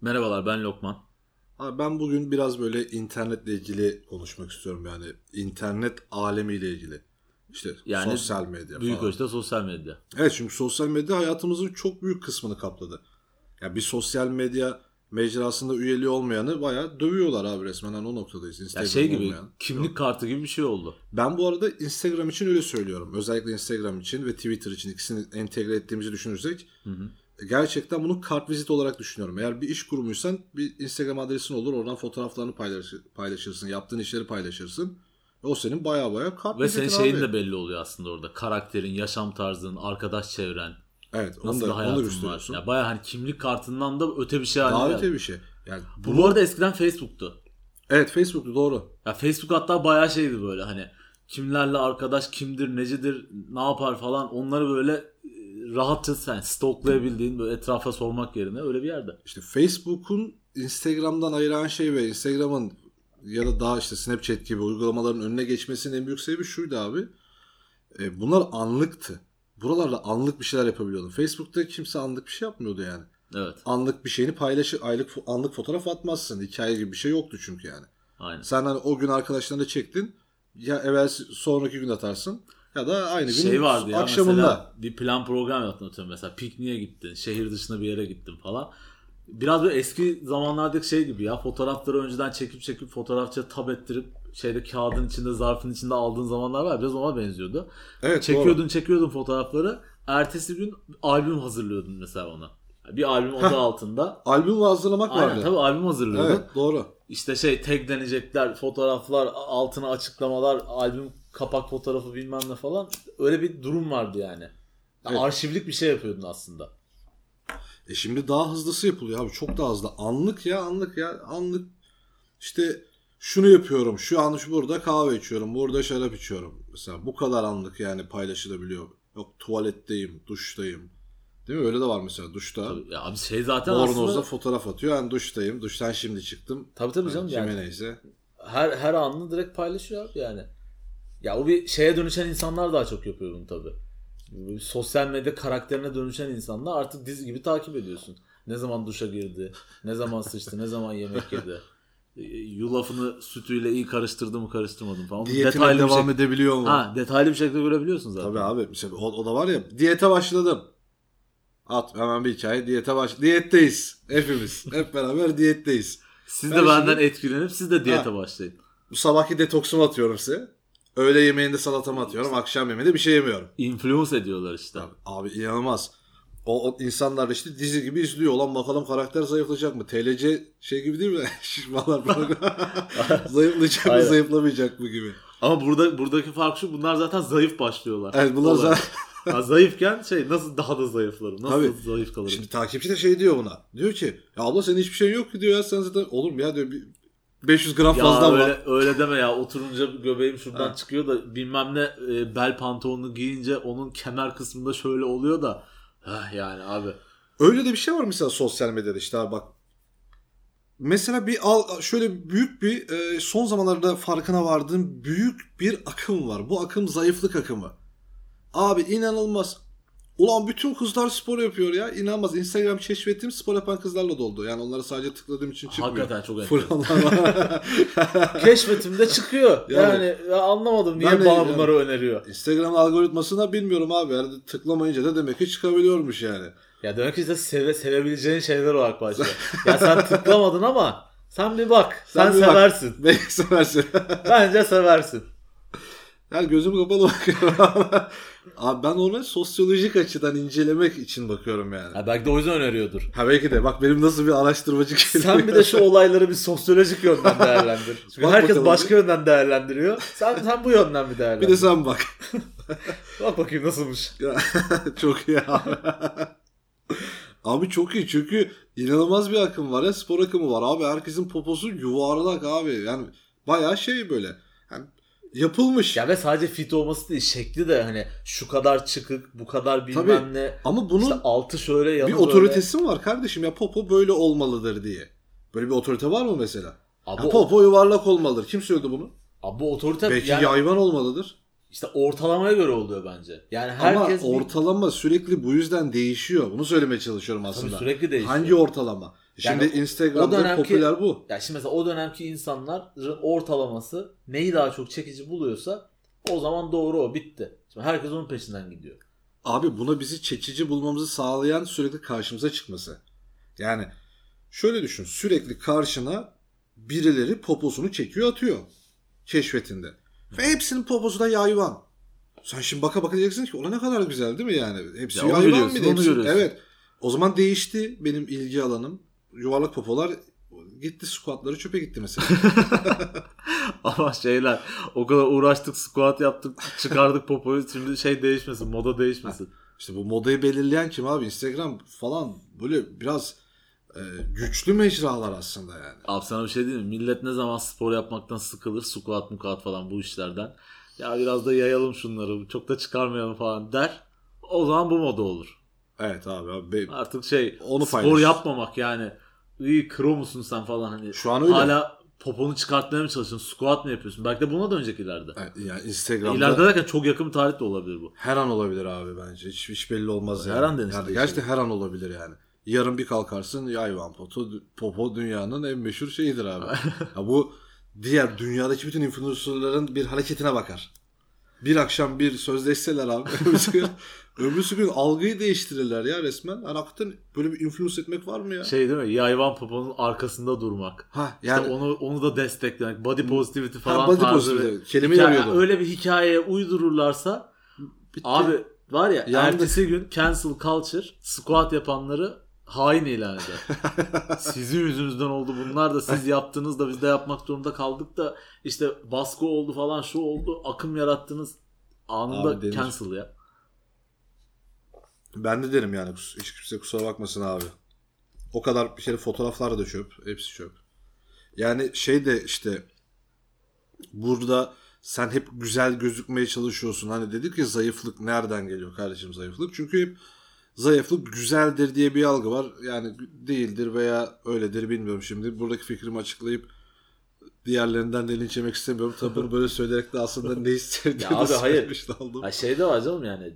Merhabalar ben Lokman. Abi ben bugün biraz böyle internetle ilgili konuşmak istiyorum yani internet alemiyle ilgili. İşte Yani sosyal medya Büyük falan. ölçüde sosyal medya. Evet çünkü sosyal medya hayatımızın çok büyük kısmını kapladı. Ya bir sosyal medya mecrasında üyeliği olmayanı bayağı dövüyorlar abi resmen hani o noktadayız. Ya Instagram şey gibi olmayan. kimlik kartı gibi bir şey oldu. Ben bu arada Instagram için öyle söylüyorum. Özellikle Instagram için ve Twitter için ikisini entegre ettiğimizi düşünürsek gerçekten bunu kart vizit olarak düşünüyorum. Eğer bir iş kurumuysan bir Instagram adresin olur. Oradan fotoğraflarını paylaş- paylaşırsın. Yaptığın işleri paylaşırsın. O senin baya baya kart Ve senin şeyin abi. de belli oluyor aslında orada. Karakterin, yaşam tarzın, arkadaş çevren, Evet onu nasıl da bir onu hayatın var. gösteriyorsun. Ya baya hani kimlik kartından da öte bir şey haline Daha geldi. öte bir şey. Yani Bu, bu arada eskiden Facebook'tu. Evet Facebook'tu doğru. Ya Facebook hatta bayağı şeydi böyle hani kimlerle arkadaş, kimdir, necidir, ne yapar falan onları böyle rahatça sen stoklayabildiğin böyle etrafa sormak yerine öyle bir yerde. İşte Facebook'un Instagram'dan ayıran şey ve Instagram'ın ya da daha işte Snapchat gibi uygulamaların önüne geçmesinin en büyük sebebi şuydu abi. E, bunlar anlıktı. Buralarda anlık bir şeyler yapabiliyordun. Facebook'ta kimse anlık bir şey yapmıyordu yani. Evet. Anlık bir şeyini paylaşı aylık anlık fotoğraf atmazsın. Hikaye gibi bir şey yoktu çünkü yani. Aynen. Sen hani o gün arkadaşlarına çektin. Ya evvel sonraki gün atarsın. Ya da aynı gün şey vardı ya akşamında. bir plan program yaptın atıyorum mesela pikniğe gittin şehir dışına bir yere gittin falan. Biraz böyle eski zamanlardaki şey gibi ya fotoğrafları önceden çekip çekip fotoğrafçıya tab ettirip şeyde kağıdın içinde zarfın içinde aldığın zamanlar var biraz ona benziyordu. Evet, çekiyordun doğru. çekiyordun fotoğrafları ertesi gün albüm hazırlıyordun mesela ona. Bir albüm adı altında. Albüm hazırlamak Aynen vardı. tabii albüm hazırlıyordun. Evet doğru. İşte şey taglenecekler, fotoğraflar, altına açıklamalar, albüm kapak fotoğrafı bilmem ne falan. Öyle bir durum vardı yani. Ya Evet. Arşivlik bir şey yapıyordun aslında. E şimdi daha hızlısı yapılıyor abi. Çok daha hızlı. Anlık ya anlık ya. Anlık işte şunu yapıyorum. Şu an şu burada kahve içiyorum. Burada şarap içiyorum. Mesela bu kadar anlık yani paylaşılabiliyor. Yok tuvaletteyim, duştayım. Değil mi? Öyle de var mesela duşta. Tabii, ya abi şey zaten Bornozda aslında fotoğraf atıyor. Yani duştayım. Duştan şimdi çıktım. tabii tabii canım Kime yani neyse. her her anını direkt paylaşıyor abi yani. Ya o bir şeye dönüşen insanlar daha çok yapıyor bunu tabii. Sosyal medya karakterine dönüşen insanlar artık dizi gibi takip ediyorsun. Ne zaman duşa girdi, ne zaman sıçtı, ne zaman yemek yedi. E, Yulafını sütüyle iyi karıştırdı mı karıştırmadı mı falan. Diyetine detaylı devam şek- edebiliyor mu? Ha, detaylı bir şekilde görebiliyorsun zaten. Tabii abi. Mesela o, o da var ya. Diyete başladım. At hemen bir hikaye. Diyete baş. Diyetteyiz. Hepimiz. Hep beraber diyetteyiz. Siz Ben de benden şimdi- etkilenip siz de diyete Ha. başlayın. Bu sabahki detoksumu atıyorum size. Öğle yemeğinde salatamı atıyorum. Akşam yemeğinde bir şey yemiyorum. Influence ediyorlar işte. Abi, abi inanılmaz. O, o insanlar işte dizi gibi izliyor. Olan bakalım karakter zayıflayacak mı? TLC şey gibi değil mi? Şişmanlar falan. zayıflayacak mı Aynen. zayıflamayacak mı gibi. Ama burada buradaki fark şu bunlar zaten zayıf başlıyorlar. Evet bunlar Olay. zaten... Ha, zayıfken şey nasıl daha da zayıflarım? Nasıl Tabii. zayıf kalırım? Şimdi takipçi de şey diyor buna. Diyor ki ya abla senin hiçbir şeyin yok ki diyor ya sen zaten olur mu ya diyor bir 500 gram ya fazla öyle, var. öyle deme ya oturunca göbeğim şuradan Ha. çıkıyor da bilmem ne e, bel pantolonunu giyince onun kemer kısmında şöyle oluyor da Heh, yani abi. Öyle de bir şey var mesela sosyal medyada işte abi bak. Mesela bir al şöyle büyük bir e, son zamanlarda farkına vardığım büyük bir akım var. Bu akım zayıflık akımı. Abi inanılmaz. Ulan bütün kızlar spor yapıyor ya. İnanılmaz. Instagram keşfettiğim spor yapan kızlarla doldu. Yani onlara sadece tıkladığım için çıkmıyor. Hakikaten çok enteresan. Keşfetimde çıkıyor. Yani- Yani, ya anlamadım niye de- bana yani- bunları öneriyor. Instagram algoritmasını bilmiyorum abi. Yani tıklamayınca da demek ki çıkabiliyormuş yani. Ya demek ki işte seve, sevebileceğin şeyler olarak başlıyor. ya sen tıklamadın ama sen bir bak. Sen, bir bak. seversin. Belki seversin. Bence seversin. yani gözüm kapalı bakıyorum. Abi ben ona sosyolojik açıdan incelemek için bakıyorum yani. Ha, belki de o yüzden öneriyordur. Ha belki de bak benim nasıl bir araştırmacı Sen bir de şu olayları bir sosyolojik yönden değerlendir. Çünkü herkes bakalım. başka yönden değerlendiriyor. Sen sen bu yönden bir değerlendir. Bir de sen bak. Bak bakayım nasılmış. Çok iyi abi. abi çok iyi çünkü inanılmaz bir akım var ya spor akımı var abi herkesin poposu yuvarlak abi yani bayağı şey böyle yani yapılmış. Ya ve sadece fit olması değil şekli de hani şu kadar çıkık bu kadar bilmem Tabii. ne. Ama bunun İşte altı şöyle yanı bir böyle. otoritesi mi var kardeşim ya popo böyle olmalıdır diye. Böyle bir otorite var mı mesela? Abi, Ya popo yuvarlak olmalıdır. Kim söyledi bunu? abi bu otorite Belki yani yayvan olmalıdır. işte ortalamaya göre oluyor bence. Yani herkes Ama bir- ortalama sürekli bu yüzden değişiyor. Bunu söylemeye çalışıyorum Tabii aslında. sürekli değişiyor. Hangi ortalama? Şimdi Yani Instagram'da o dönemki- popüler bu. Ya şimdi mesela o dönemki insanların ortalaması neyi daha çok çekici buluyorsa o zaman doğru o bitti. Şimdi herkes onun peşinden gidiyor. Abi buna bizi çekici bulmamızı sağlayan sürekli karşımıza çıkması. Yani şöyle düşün. Sürekli karşına birileri poposunu çekiyor atıyor. Keşfetinde. Ve hepsinin poposu da yayvan. Sen şimdi baka baka diyeceksin ki o ne kadar güzel değil mi yani? Hepsi Ya yayvan bir de. onu hepsi-. Evet. O zaman değişti benim ilgi alanım. Yuvarlak popolar gitti squatları çöpe gitti mesela. Ama şeyler o kadar uğraştık squat yaptık çıkardık popoyu şimdi şey değişmesin moda değişmesin. İşte bu modayı belirleyen kim abi? Instagram falan böyle biraz e, güçlü mecralar aslında yani. Abi sana bir şey diyeyim mi? Millet ne zaman spor yapmaktan sıkılır squat mukat falan bu işlerden. Ya biraz da yayalım şunları çok da çıkarmayalım falan der. O zaman bu moda olur. Evet abi. abi. Artık şey Onu spor paylaş. yapmamak yani. İyi kro musun sen falan hani. Şu an öyle. Hala poponu çıkartmaya mı çalışıyorsun? Squat mı yapıyorsun? Belki de buna dönecek ileride. Evet, yani Instagram'da İleride derken çok yakın bir tarih de olabilir bu. her an olabilir abi bence. Hiç, hiç belli olmaz yani. Her an denir Yani gerçekten her an olabilir yani. Yarın bir kalkarsın yayvan popo, popo dünyanın en meşhur şeyidir abi. ya bu diğer dünyadaki bütün influencerların bir hareketine bakar. Bir akşam bir sözleşseler abi. öbürsü gün, algıyı değiştirirler ya resmen. Yani hakikaten böyle bir influence etmek var mı ya? Şey değil mi? Yayvan poponun arkasında durmak. ha Yani yani onu onu da desteklemek. Body positivity falan body tarzı positivity. bir Kelimeyi hikaye-. Öyle bir hikayeye uydururlarsa bitti. abi var ya Yandık. ertesi gün cancel culture squat yapanları hain ilan eder. Sizin yüzünüzden oldu bunlar da siz yaptınız da biz de yapmak zorunda kaldık da işte baskı oldu falan şu oldu akım yarattınız anında Abi denir. cancel ya. Ben de derim yani hiç kimse kusura bakmasın abi. O kadar bir şey fotoğraflar da çöp. Hepsi çöp. Yani şey de işte burada sen hep güzel gözükmeye çalışıyorsun. Hani dedik ya zayıflık nereden geliyor kardeşim zayıflık? Çünkü hep zayıflık güzeldir diye bir algı var. Yani değildir veya öyledir bilmiyorum şimdi. Buradaki fikrimi açıklayıp diğerlerinden de linç yemek istemiyorum. Tabii bunu böyle söyleyerek de aslında ne hissettiğimi Ya abi hayır. oldum. Ha şey de var canım yani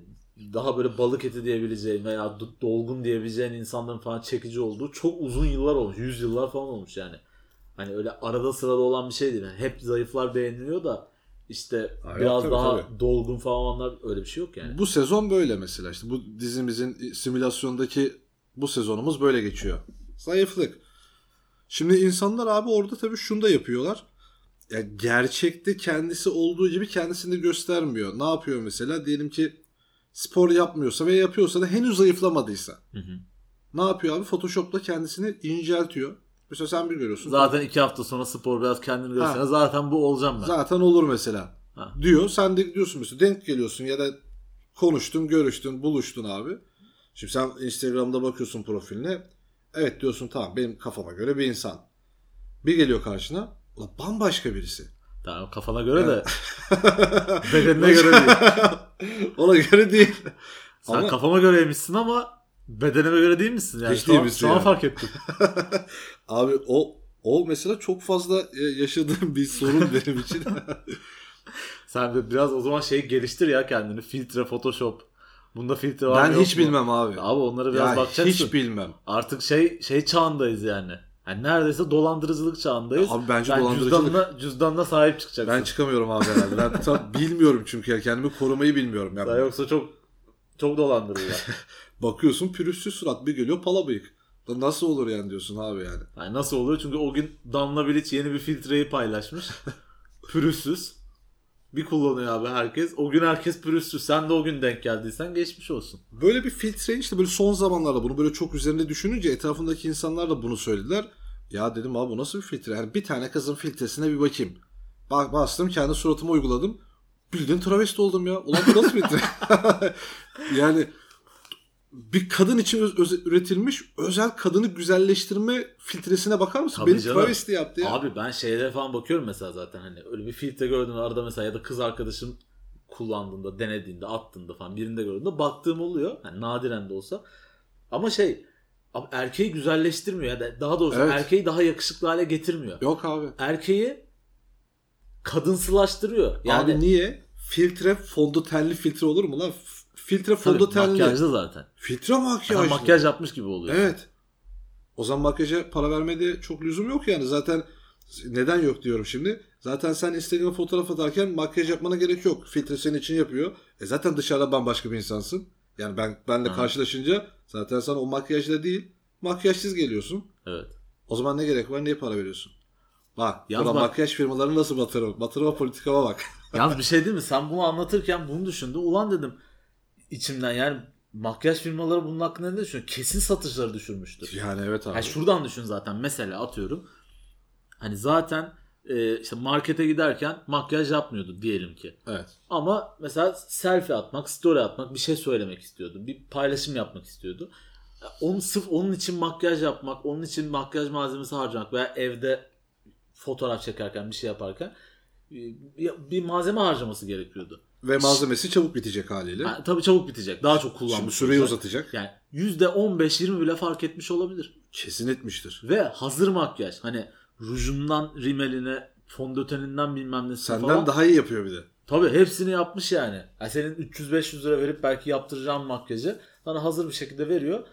daha böyle balık eti diyebileceğin veya do- dolgun diyebileceğin insanların falan çekici olduğu çok uzun yıllar olmuş. Yüz yıllar falan olmuş yani. Hani öyle arada sırada olan bir şey değil. Yani hep zayıflar beğeniliyor da işte Ha, biraz tabii, daha tabii. dolgun falan olanlar öyle bir şey yok yani. Bu sezon böyle mesela işte bu dizimizin simülasyondaki bu sezonumuz böyle geçiyor. Zayıflık. Şimdi insanlar abi orada tabii şunu da yapıyorlar. Ya gerçekte kendisi olduğu gibi kendisini göstermiyor. Ne yapıyor mesela? Diyelim ki spor yapmıyorsa ve yapıyorsa da henüz zayıflamadıysa. Ne yapıyor abi? Photoshop'ta kendisini inceltiyor. Mesela sen bir görüyorsun. Zaten iki hafta sonra spor biraz kendini gösterse zaten bu olacağım ben. Zaten olur mesela. Ha. Diyor. Sen de diyorsun mesela denk geliyorsun ya da konuştun, görüştün, buluştun abi. Şimdi sen Instagram'da bakıyorsun profiline. Evet diyorsun tamam benim kafama göre bir insan. Bir geliyor karşına. Ulan bambaşka birisi. Tamam, kafana göre de bedenine göre değil. Ona göre değil. Sen Ama- kafama göreymişsin ama bedenime göre değil misin? Yani Hiç değil misin şu an yani? fark ettim. Abi o o mesela çok fazla e, yaşadığım bir sorun benim için. Sen de biraz o zaman şey geliştir ya kendini. Filtre, Photoshop. Bunda filtre var Ben hiç mu? bilmem abi. Abi onlara biraz Ya bakacaksın. hiç bilmem. Artık şey şey çağındayız yani. Yani neredeyse dolandırıcılık çağındayız. Abi bence Sen dolandırıcılık. Cüzdanına, cüzdanına sahip çıkacaksın. Ben çıkamıyorum abi herhalde. Ben tam bilmiyorum çünkü ya kendimi korumayı bilmiyorum. Yani Sen yoksa çok çok dolandırırlar. Bakıyorsun pürüzsüz surat bir geliyor pala bıyık. Da Nasıl olur yani diyorsun abi yani. yani nasıl oluyor? Çünkü o gün Danla Bilic yeni bir filtreyi paylaşmış. pürüzsüz. Bir kullanıyor abi herkes. O gün herkes pürüzsüz. Sen de o gün denk geldiysen geçmiş olsun. Böyle bir filtre işte böyle son zamanlarda bunu böyle çok üzerinde düşününce etrafındaki insanlar da bunu söylediler. Ya dedim abi bu nasıl bir filtre? Yani bir tane kızın filtresine bir bakayım. Bak bastım kendi suratıma uyguladım. Bildiğin travesti oldum ya. Ulan bu nasıl filtre? yani bir kadın için öz- öz- üretilmiş özel kadını güzelleştirme filtresine bakar mısın? Tabii Beni canım. travesti yaptı ya. Abi ben şeylere falan bakıyorum mesela zaten hani öyle bir filtre gördüğümde arada mesela ya da kız arkadaşım kullandığında, denediğinde, attığında falan birinde gördüğümde baktığım oluyor. Yani nadiren de olsa. Ama şey abi erkeği güzelleştirmiyor ya da daha doğrusu Evet. erkeği daha yakışıklı hale getirmiyor. Yok abi. Erkeği kadınsılaştırıyor. Yani Abi niye? Filtre fondötenli filtre olur mu lan? Filtre fondötenli. makyajlı zaten. Filtre makyajlı. Adam makyaj yapmış gibi oluyor. Evet. O zaman makyaja para vermede çok lüzum yok yani. Zaten neden yok diyorum şimdi. Zaten sen Instagram'a fotoğraf atarken makyaj yapmana gerek yok. Filtre senin için yapıyor. E zaten dışarıda bambaşka bir insansın. Yani ben benle Ha. karşılaşınca zaten sana o makyajla değil makyajsız geliyorsun. Evet. O zaman ne gerek var? Niye para veriyorsun? Bak, Yalnız bak- makyaj firmalarını nasıl batırırım? Batırma politikama bak. Yalnız bir şey değil mi? Sen bunu anlatırken bunu düşündü. Ulan dedim içimden yani makyaj firmaları bunun hakkında ne düşünüyor? Kesin satışları düşürmüştür. yani evet abi. Yani şuradan düşün zaten mesela atıyorum. Hani zaten e, işte markete giderken makyaj yapmıyordu diyelim ki. Evet. Ama mesela selfie atmak, story atmak, bir şey söylemek istiyordu. Bir paylaşım yapmak istiyordu. Onun sırf onun için makyaj yapmak, onun için makyaj malzemesi harcamak veya evde fotoğraf çekerken bir şey yaparken e, bir, bir malzeme harcaması gerekiyordu. Ve malzemesi çabuk bitecek haliyle. Ha, tabii çabuk bitecek. Daha çok kullanmış. Şimdi süreyi olacak. uzatacak. Yani %15-20 bile fark etmiş olabilir. Kesin etmiştir. Ve hazır makyaj. Hani rujundan rimeline, fondöteninden bilmem nesi Senden falan. daha iyi yapıyor bir de. Tabii hepsini yapmış yani. yani senin 300-500 lira verip belki yaptıracağın makyajı sana hazır bir şekilde veriyor.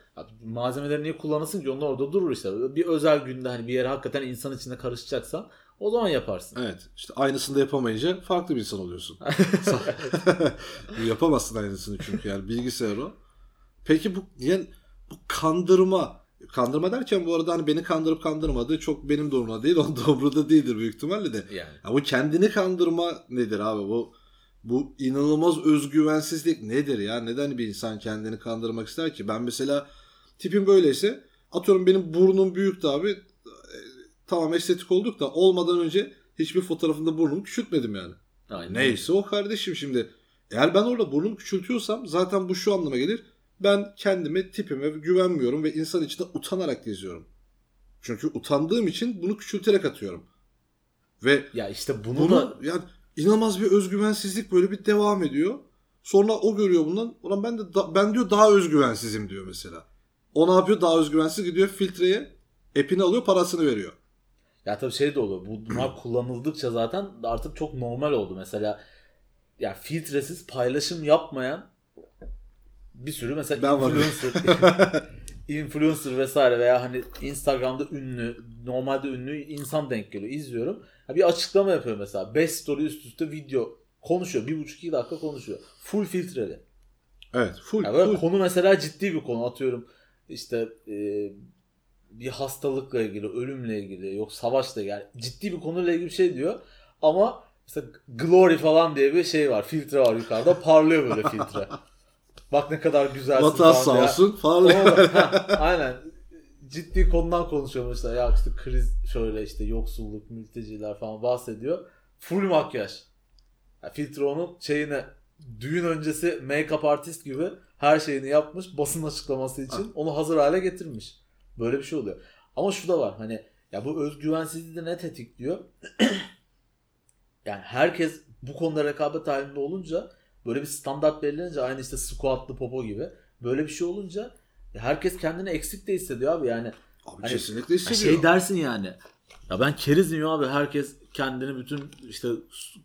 Malzemeleri niye kullanırsın ki? Onlar orada durur işte. Bir özel günde hani bir yere hakikaten insan içinde karışacaksan o zaman yaparsın. Evet. İşte aynısını da yapamayınca farklı bir insan oluyorsun. Yapamazsın aynısını çünkü yani bilgisayar o. Peki bu yani bu kandırma kandırma derken bu arada hani beni kandırıp kandırmadığı çok benim durumda değil. Onun da değildir büyük ihtimalle de. Yani. Ya bu kendini kandırma nedir abi? Bu bu inanılmaz özgüvensizlik nedir ya? Neden bir insan kendini kandırmak ister ki? Ben mesela tipim böyleyse atıyorum benim burnum büyüktü abi. Tamam estetik olduk da olmadan önce hiçbir fotoğrafında burnumu küçültmedim yani. Aynen. Neyse o kardeşim şimdi. Eğer ben orada burnumu küçültüyorsam zaten bu şu anlama gelir. Ben kendime, tipime güvenmiyorum ve insan içinde utanarak geziyorum. Çünkü utandığım için bunu küçülterek atıyorum. Ve Ya işte bunu, bunu da yani inanılmaz bir özgüvensizlik böyle bir devam ediyor. Sonra o görüyor bundan. Ulan ben de da- ben diyor daha özgüvensizim diyor mesela. O ne yapıyor? Daha özgüvensiz gidiyor filtreye epini alıyor parasını veriyor. Ya tabii şey de oluyor. Bu- Bunlar kullanıldıkça zaten artık çok normal oldu. Mesela ya filtresiz paylaşım yapmayan bir sürü mesela Ben influencer influencer vesaire veya hani Instagram'da ünlü, normalde ünlü insan denk geliyor. izliyorum. Ha bir açıklama yapıyor mesela. 5 story üst üste video konuşuyor. 1,5-2 dakika konuşuyor. Full filtreli. Evet full. Ya böyle full. konu mesela ciddi bir konu atıyorum işte e, bir hastalıkla ilgili, ölümle ilgili, yok savaşla yani ciddi bir konuyla ilgili bir şey diyor ama mesela glory falan diye bir şey var, filtre var yukarıda parlıyor böyle filtre. Bak ne kadar güzelsin Vatan sağ olsun ha, aynen. Ciddi konudan konuşuyor mesela ya işte kriz şöyle işte yoksulluk, mülteciler falan bahsediyor. Full makyaj. Ya filtre onun şeyine düğün öncesi make-up artist gibi her şeyini yapmış basın açıklaması için onu hazır hale getirmiş. Böyle bir şey oluyor. Ama şu da var hani ya bu özgüvensizliği de ne tetikliyor? yani herkes bu konuda rekabet halinde olunca böyle bir standart belirlenince aynı işte squatlı popo gibi böyle bir şey olunca herkes kendini eksik de hissediyor abi yani. Abi Hani- kesinlikle Ya hissediyor. şey dersin yani. Ya ben kerizim ya abi. Herkes kendini bütün işte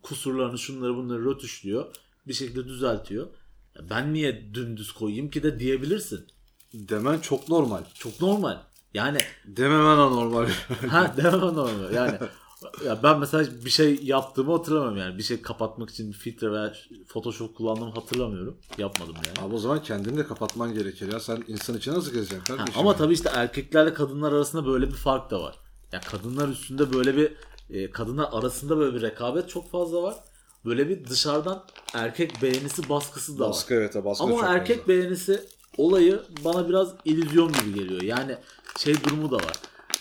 kusurlarını şunları bunları rötuşluyor. Bir şekilde düzeltiyor. Ya Ben niye dümdüz koyayım ki de diyebilirsin. Demen çok normal. Çok normal. Yani Dememen anormal. ha demem normal. Yani ya ben mesela bir şey yaptığımı hatırlamıyorum yani. Bir şey kapatmak için filtre veya Photoshop kullandığımı hatırlamıyorum. Yapmadım yani. Abi o zaman kendini de kapatman gerekir ya. Sen insan içine nasıl gezeceksin Ha, kardeşim? ama ya? tabii işte erkeklerle kadınlar arasında böyle bir fark da var. Ya kadınlar üstünde böyle bir e, kadınlar arasında böyle bir rekabet çok fazla var. Böyle bir dışarıdan erkek beğenisi baskısı da Baskı var. evet ha, baskı Ama erkek fazla. beğenisi olayı bana biraz illüzyon gibi geliyor. Yani şey durumu da var.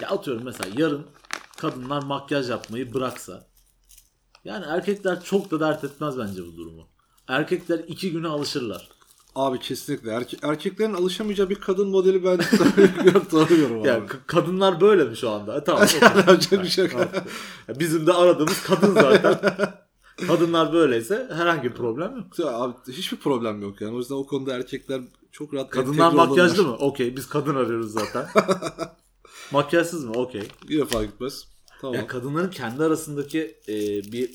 Ya atıyorum mesela yarın kadınlar makyaj yapmayı bıraksa yani erkekler çok da dert etmez bence bu durumu. Erkekler iki güne alışırlar. Abi kesinlikle. Erke- erkeklerin alışamayacağı bir kadın modeli ben tanımıyorum abi. Yani kadınlar böyle mi şu anda? E, Tamam. Yapacak bir şey yok. Ya Bizim de aradığımız kadın zaten. Kadınlar böyleyse herhangi bir problem yok. Abi hiçbir problem yok yani. O yüzden o konuda erkekler çok rahat Kadınlar makyajlı mı? Okey biz kadın arıyoruz zaten. Makyajsız mı? Okey. Yine fark etmez. Tamam. Ya kadınların kendi arasındaki e, bir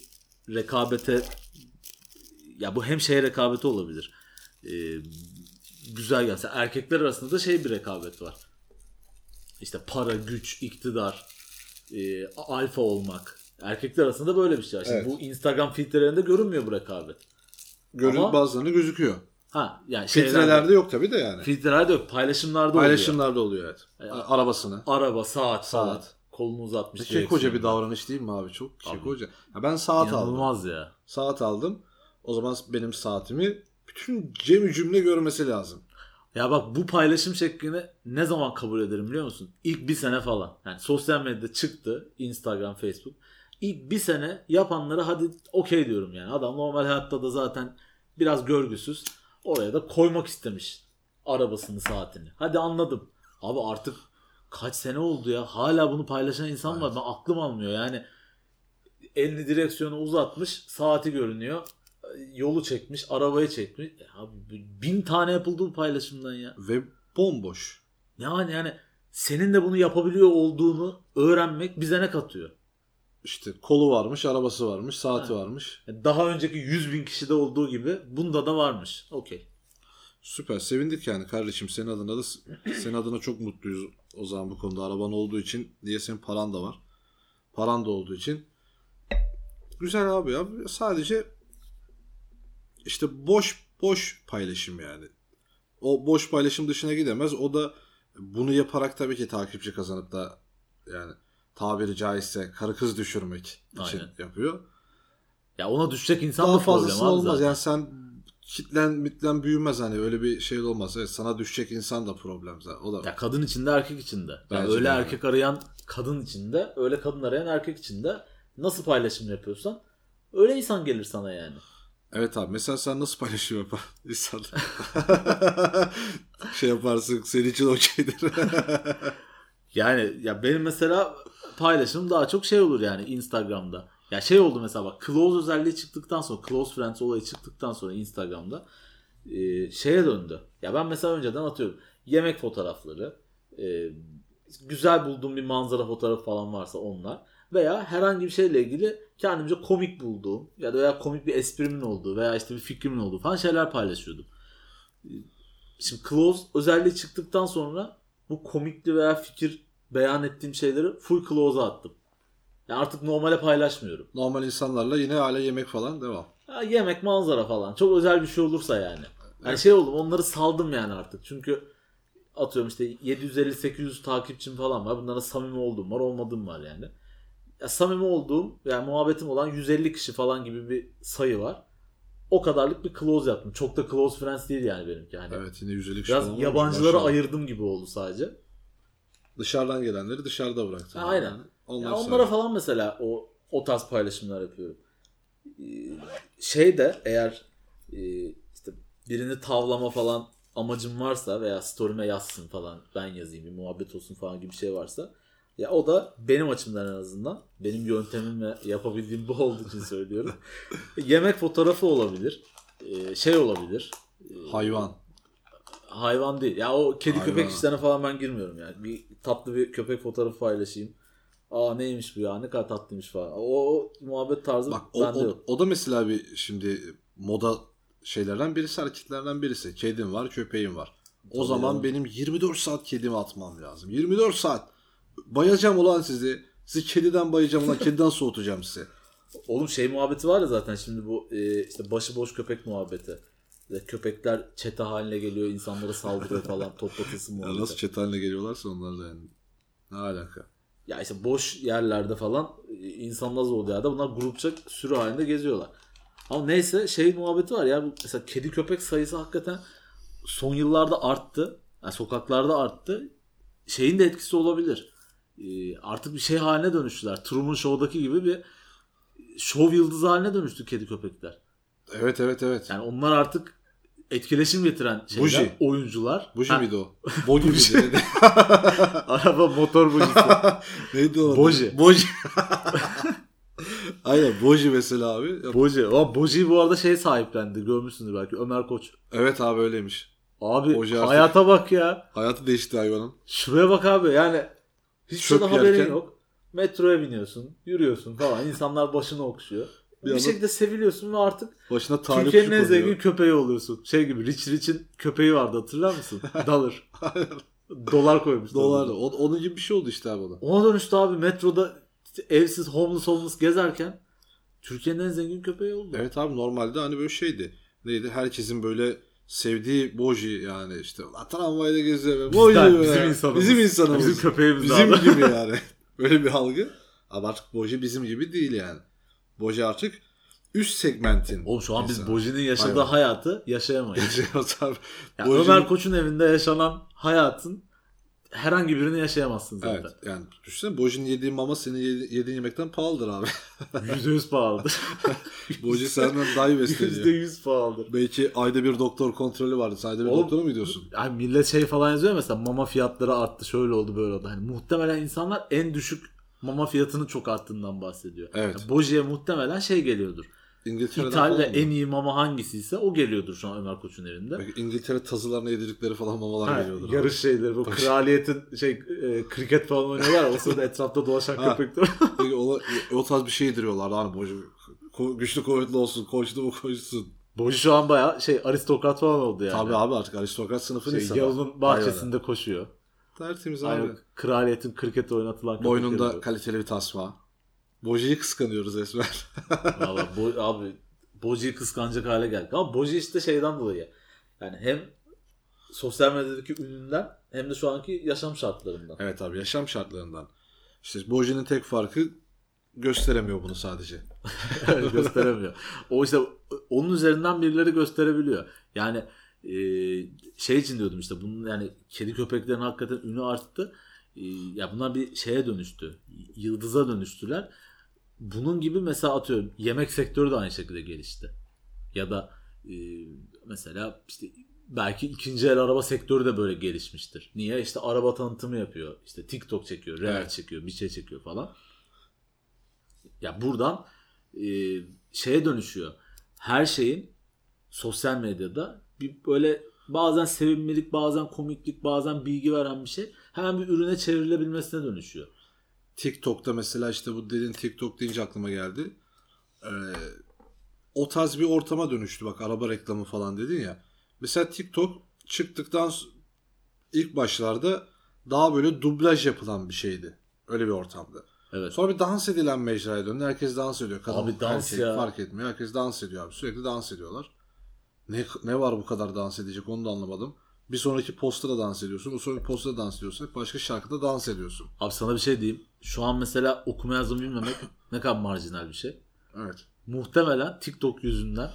rekabete ya bu hem şey rekabeti olabilir. E, güzel gelse erkekler arasında da şey bir rekabet var. İşte para, güç, iktidar, e, alfa olmak. Erkekler arasında böyle bir şey var. Şimdi Evet. bu Instagram filtrelerinde görünmüyor bu rekabet. Görün ama- bazılarında gözüküyor. Ha yani şeylerde- Filtrelerde yok tabii de yani. filtrelerde yok. Paylaşımlarda oluyor. Paylaşımlarda oluyor evet. Ya. Arabasını. Araba, saat, Saat. saat. Kolunu uzatmış. Kekoca bir direksiyonda. davranış değil mi abi? Çok kekoca. Ya ben saat aldım. İnanılmaz ya. Saat aldım. O zaman benim saatimi bütün cem cümle görmesi lazım. Ya bak bu paylaşım şeklini ne zaman kabul ederim biliyor musun? İlk bir sene falan. Yani sosyal medyada çıktı. Instagram, Facebook. İlk bir sene yapanlara hadi okey diyorum yani. Adam normal hayatta da zaten biraz görgüsüz. Oraya da koymak istemiş. Arabasını, saatini. Hadi anladım. Abi artık kaç sene oldu ya. Hala bunu paylaşan insan var. Ben aklım almıyor yani. Elini direksiyonu uzatmış. Saati görünüyor. Yolu çekmiş. Arabayı çekmiş. E Abi bin tane yapıldı bu paylaşımdan ya. Ve bomboş. Yani yani senin de bunu yapabiliyor olduğunu öğrenmek bize ne katıyor? İşte kolu varmış, arabası varmış, saati varmış. Yani Daha önceki 100 bin kişide olduğu gibi bunda da varmış. Okey. Süper. Sevindik yani kardeşim. Senin adına da senin adına çok mutluyuz o zaman bu konuda. Araban olduğu için diye senin paran da var. Paran da olduğu için. Güzel abi ya. Sadece işte boş boş paylaşım yani. O boş paylaşım dışına gidemez. O da bunu yaparak tabii ki takipçi kazanıp da yani tabiri caizse karı kız düşürmek için Aynen. yapıyor. Ya ona düşecek insan Daha da problem fazlası abi olmaz. zaten. Yani sen kitlen mitlen büyümez hani öyle bir şey olmaz. Evet, sana düşecek insan da problem zaten. O da Ya kadın içinde erkek içinde. Ya Bence öyle de erkek arayan kadın içinde, öyle kadın arayan erkek içinde nasıl paylaşım yapıyorsan öyle insan gelir sana yani. Evet abi mesela sen nasıl paylaşım yapar insan? şey yaparsın senin için okeydir. Yani ya benim mesela paylaşımım daha çok şey olur yani Instagram'da. Ya şey oldu mesela bak close özelliği çıktıktan sonra close friends olayı çıktıktan sonra Instagram'da e, şeye döndü. Ya ben mesela önceden atıyorum yemek fotoğrafları e, güzel bulduğum bir manzara fotoğrafı falan varsa onlar veya herhangi bir şeyle ilgili kendimce komik bulduğum ya da veya komik bir esprimin olduğu veya işte bir fikrimin olduğu falan şeyler paylaşıyordum. Şimdi close özelliği çıktıktan sonra bu komikli veya fikir beyan ettiğim şeyleri full close'a attım. Yani artık normale paylaşmıyorum. Normal insanlarla yine hala yemek falan devam. Ya yemek, manzara falan. Çok özel bir şey olursa yani. Yani şey oldum onları saldım yani artık. Çünkü atıyorum işte 750-800 takipçim falan var. Bunlara samimi olduğum var, olmadığım var yani. Ya samimi olduğum yani muhabbetim olan 150 kişi falan gibi bir sayı var. O kadarlık bir close yaptım. Çok da close friends değil yani benimki. Hani Evet yine 150 kişi Biraz yabancılara ayırdım gibi oldu sadece. Dışarıdan gelenleri dışarıda bıraktın. Ha, aynen. Yani. Onlar Ya onlara sadece- falan mesela o o tarz paylaşımlar yapıyorum. Ee, Şey de eğer e, işte birini tavlama falan amacım varsa veya story'me yazsın falan ben yazayım bir muhabbet olsun falan gibi bir şey varsa ya o da benim açımdan en azından benim yöntemim ve yapabildiğim bu olduğu için söylüyorum. Yemek fotoğrafı olabilir. Ee, Şey olabilir. Hayvan. Hayvan değil. Ya o kedi Hayvan. köpek işlerine falan ben girmiyorum yani. Bir tatlı bir köpek fotoğrafı paylaşayım. Aa neymiş bu ya ne kadar tatlıymış falan. O, o muhabbet tarzı Bak o, bende o, yok. o da mesela bir şimdi moda şeylerden birisi, hareketlerden birisi. Kedim var, köpeğim var. O Tabii zaman canım. benim 24 saat kedimi atmam lazım. 24 saat. Bayacağım ulan sizi. Sizi kediden bayacağım ulan. Kediden soğutacağım sizi. Oğlum şey muhabbeti var ya zaten şimdi bu e, işte başıboş köpek muhabbeti. Köpekler çete haline geliyor, insanlara saldırıyor falan, toplatılsın muhabbeti. nasıl çete haline geliyorlarsa onlar da yani. Ne alaka? Ya işte boş yerlerde falan e, insanlar az olduğu yerde bunlar grupça sürü halinde geziyorlar. Ama neyse şey muhabbeti var ya mesela kedi köpek sayısı hakikaten son yıllarda arttı. Yani sokaklarda arttı. Şeyin de etkisi olabilir. Ee, artık bir şey haline dönüştüler. Truman Show'daki gibi bir şov yıldızı haline dönüştü kedi köpekler. Evet evet evet. Yani onlar artık etkileşim getiren şeyler, Buji. oyuncular. Buji Ha, miydi o? Bogi miydi? Araba motor bujisi. Neydi o? Boji. Boji. Aynen Boji mesela abi. Boji. O Boji bu arada şey sahiplendi. Görmüşsündür belki. Ömer Koç. Evet abi öyleymiş. Abi Boji artık- hayata bak ya. Hayatı değişti hayvanın. Şuraya bak abi. Yani hiç Çöp şeyden haberin yerken- yok. Metroya biniyorsun. Yürüyorsun falan. İnsanlar başını okşuyor. Bir, anda- şekilde seviliyorsun ve artık Başına Türkiye'nin en zengin köpeği oluyorsun. Şey gibi Rich Rich'in köpeği vardı hatırlar mısın? Dalır. Dolar koymuştu. Dolar. O- Onun gibi bir şey oldu işte abi o da. Ona dönüştü abi metroda evsiz homeless homeless gezerken Türkiye'nin en zengin köpeği oldu. Evet abi normalde hani böyle şeydi. Neydi? Herkesin böyle sevdiği Boji yani işte "Lan tramvayda geziyor. Boji Bizden, be." bizim insanımız. Bizim insanımız. Bizim köpeğimiz Bizim abi. gibi yani. Böyle bir algı. Ama artık Boji bizim gibi değil yani. Boji artık üst segmentin. Oğlum şu an biz insanı. Boji'nin yaşadığı Hayvan. hayatı yaşayamayız. Yaşıyoruz abi. Ya Boji'nin- Ömer Koç'un evinde yaşanan hayatın herhangi birini yaşayamazsın zaten. Evet yani düşünsene Boji'nin yediği mama senin yedi- yediğin yemekten pahalıdır abi. Yüzde yüz pahalıdır. Boji senden daha iyi Yüzde besleniyor. yüz pahalıdır. Belki ayda bir doktor kontrolü vardı. Sen ayda bir Oğlum- doktora mı gidiyorsun? Yani millet şey falan yazıyor ya mesela mama fiyatları arttı şöyle oldu böyle oldu. Hani muhtemelen insanlar en düşük mama fiyatının çok arttığından bahsediyor. Evet. Yani Boji'ye muhtemelen şey geliyordur. İngiltere'den mı? en iyi mama hangisiyse o geliyordur şu an Ömer Koç'un evinde. Belki İngiltere tazılarına yedirdikleri falan mamalar Ha, geliyordur. yarış şeyleri bu kraliyetin şey e, kriket falan oynuyorlar o sırada etrafta dolaşan köpekler. O, o tarz bir şey yediriyorlar. Hani Boji ko- güçlü kuvvetli olsun, koştu mu koşsun. Boji şu an baya şey aristokrat falan oldu yani. Tabii abi artık aristokrat sınıfın Şey, insanı. Yalının bahçesinde koşuyor. Tertemiz abi. Kraliyetin kriket oynatılan Boynunda kaliteli bir tasma. Boji'yi kıskanıyoruz resmen. Valla Bo- abi Boji'yi kıskanacak hale geldik. Ama Boji işte şeyden dolayı. Yani hem sosyal medyadaki ününden hem de şu anki yaşam şartlarından. evet abi yaşam şartlarından. İşte Boji'nin tek farkı gösteremiyor bunu sadece. gösteremiyor. O işte onun üzerinden birileri gösterebiliyor. Yani e, şey için diyordum işte bunun yani kedi köpeklerin hakikaten ünü arttı. E, ya bunlar bir şeye dönüştü. Yıldıza dönüştüler. Bunun gibi mesela atıyorum yemek sektörü de aynı şekilde gelişti. Ya da e, mesela işte belki ikinci el araba sektörü de böyle gelişmiştir. Niye? İşte araba tanıtımı yapıyor. İşte TikTok çekiyor, Reel Evet. çekiyor, bir şey çekiyor falan. Ya buradan e, şeye dönüşüyor. Her şeyin sosyal medyada bir böyle bazen sevimlilik, bazen komiklik, bazen bilgi veren bir şey hemen bir ürüne çevrilebilmesine dönüşüyor. TikTok'ta mesela işte bu dediğin TikTok deyince aklıma geldi. Ee, o tarz bir ortama dönüştü bak araba reklamı falan dedin ya. Mesela TikTok çıktıktan ilk başlarda daha böyle dublaj yapılan bir şeydi. Öyle bir ortamda. Evet. Sonra bir dans edilen mecraya döndü. Herkes dans ediyor. Kadın, Abi dans erkek ya. fark etmiyor. Herkes dans ediyor abi. Sürekli dans ediyorlar. Ne, ne var bu kadar dans edecek onu da anlamadım. Bir sonraki posta da dans ediyorsun. O sonraki posta da dans ediyorsun. Başka şarkıda dans ediyorsun. Abi sana bir şey diyeyim. Şu an mesela okuma yazma bilmemek ne kadar marjinal bir şey. Evet. Muhtemelen TikTok yüzünden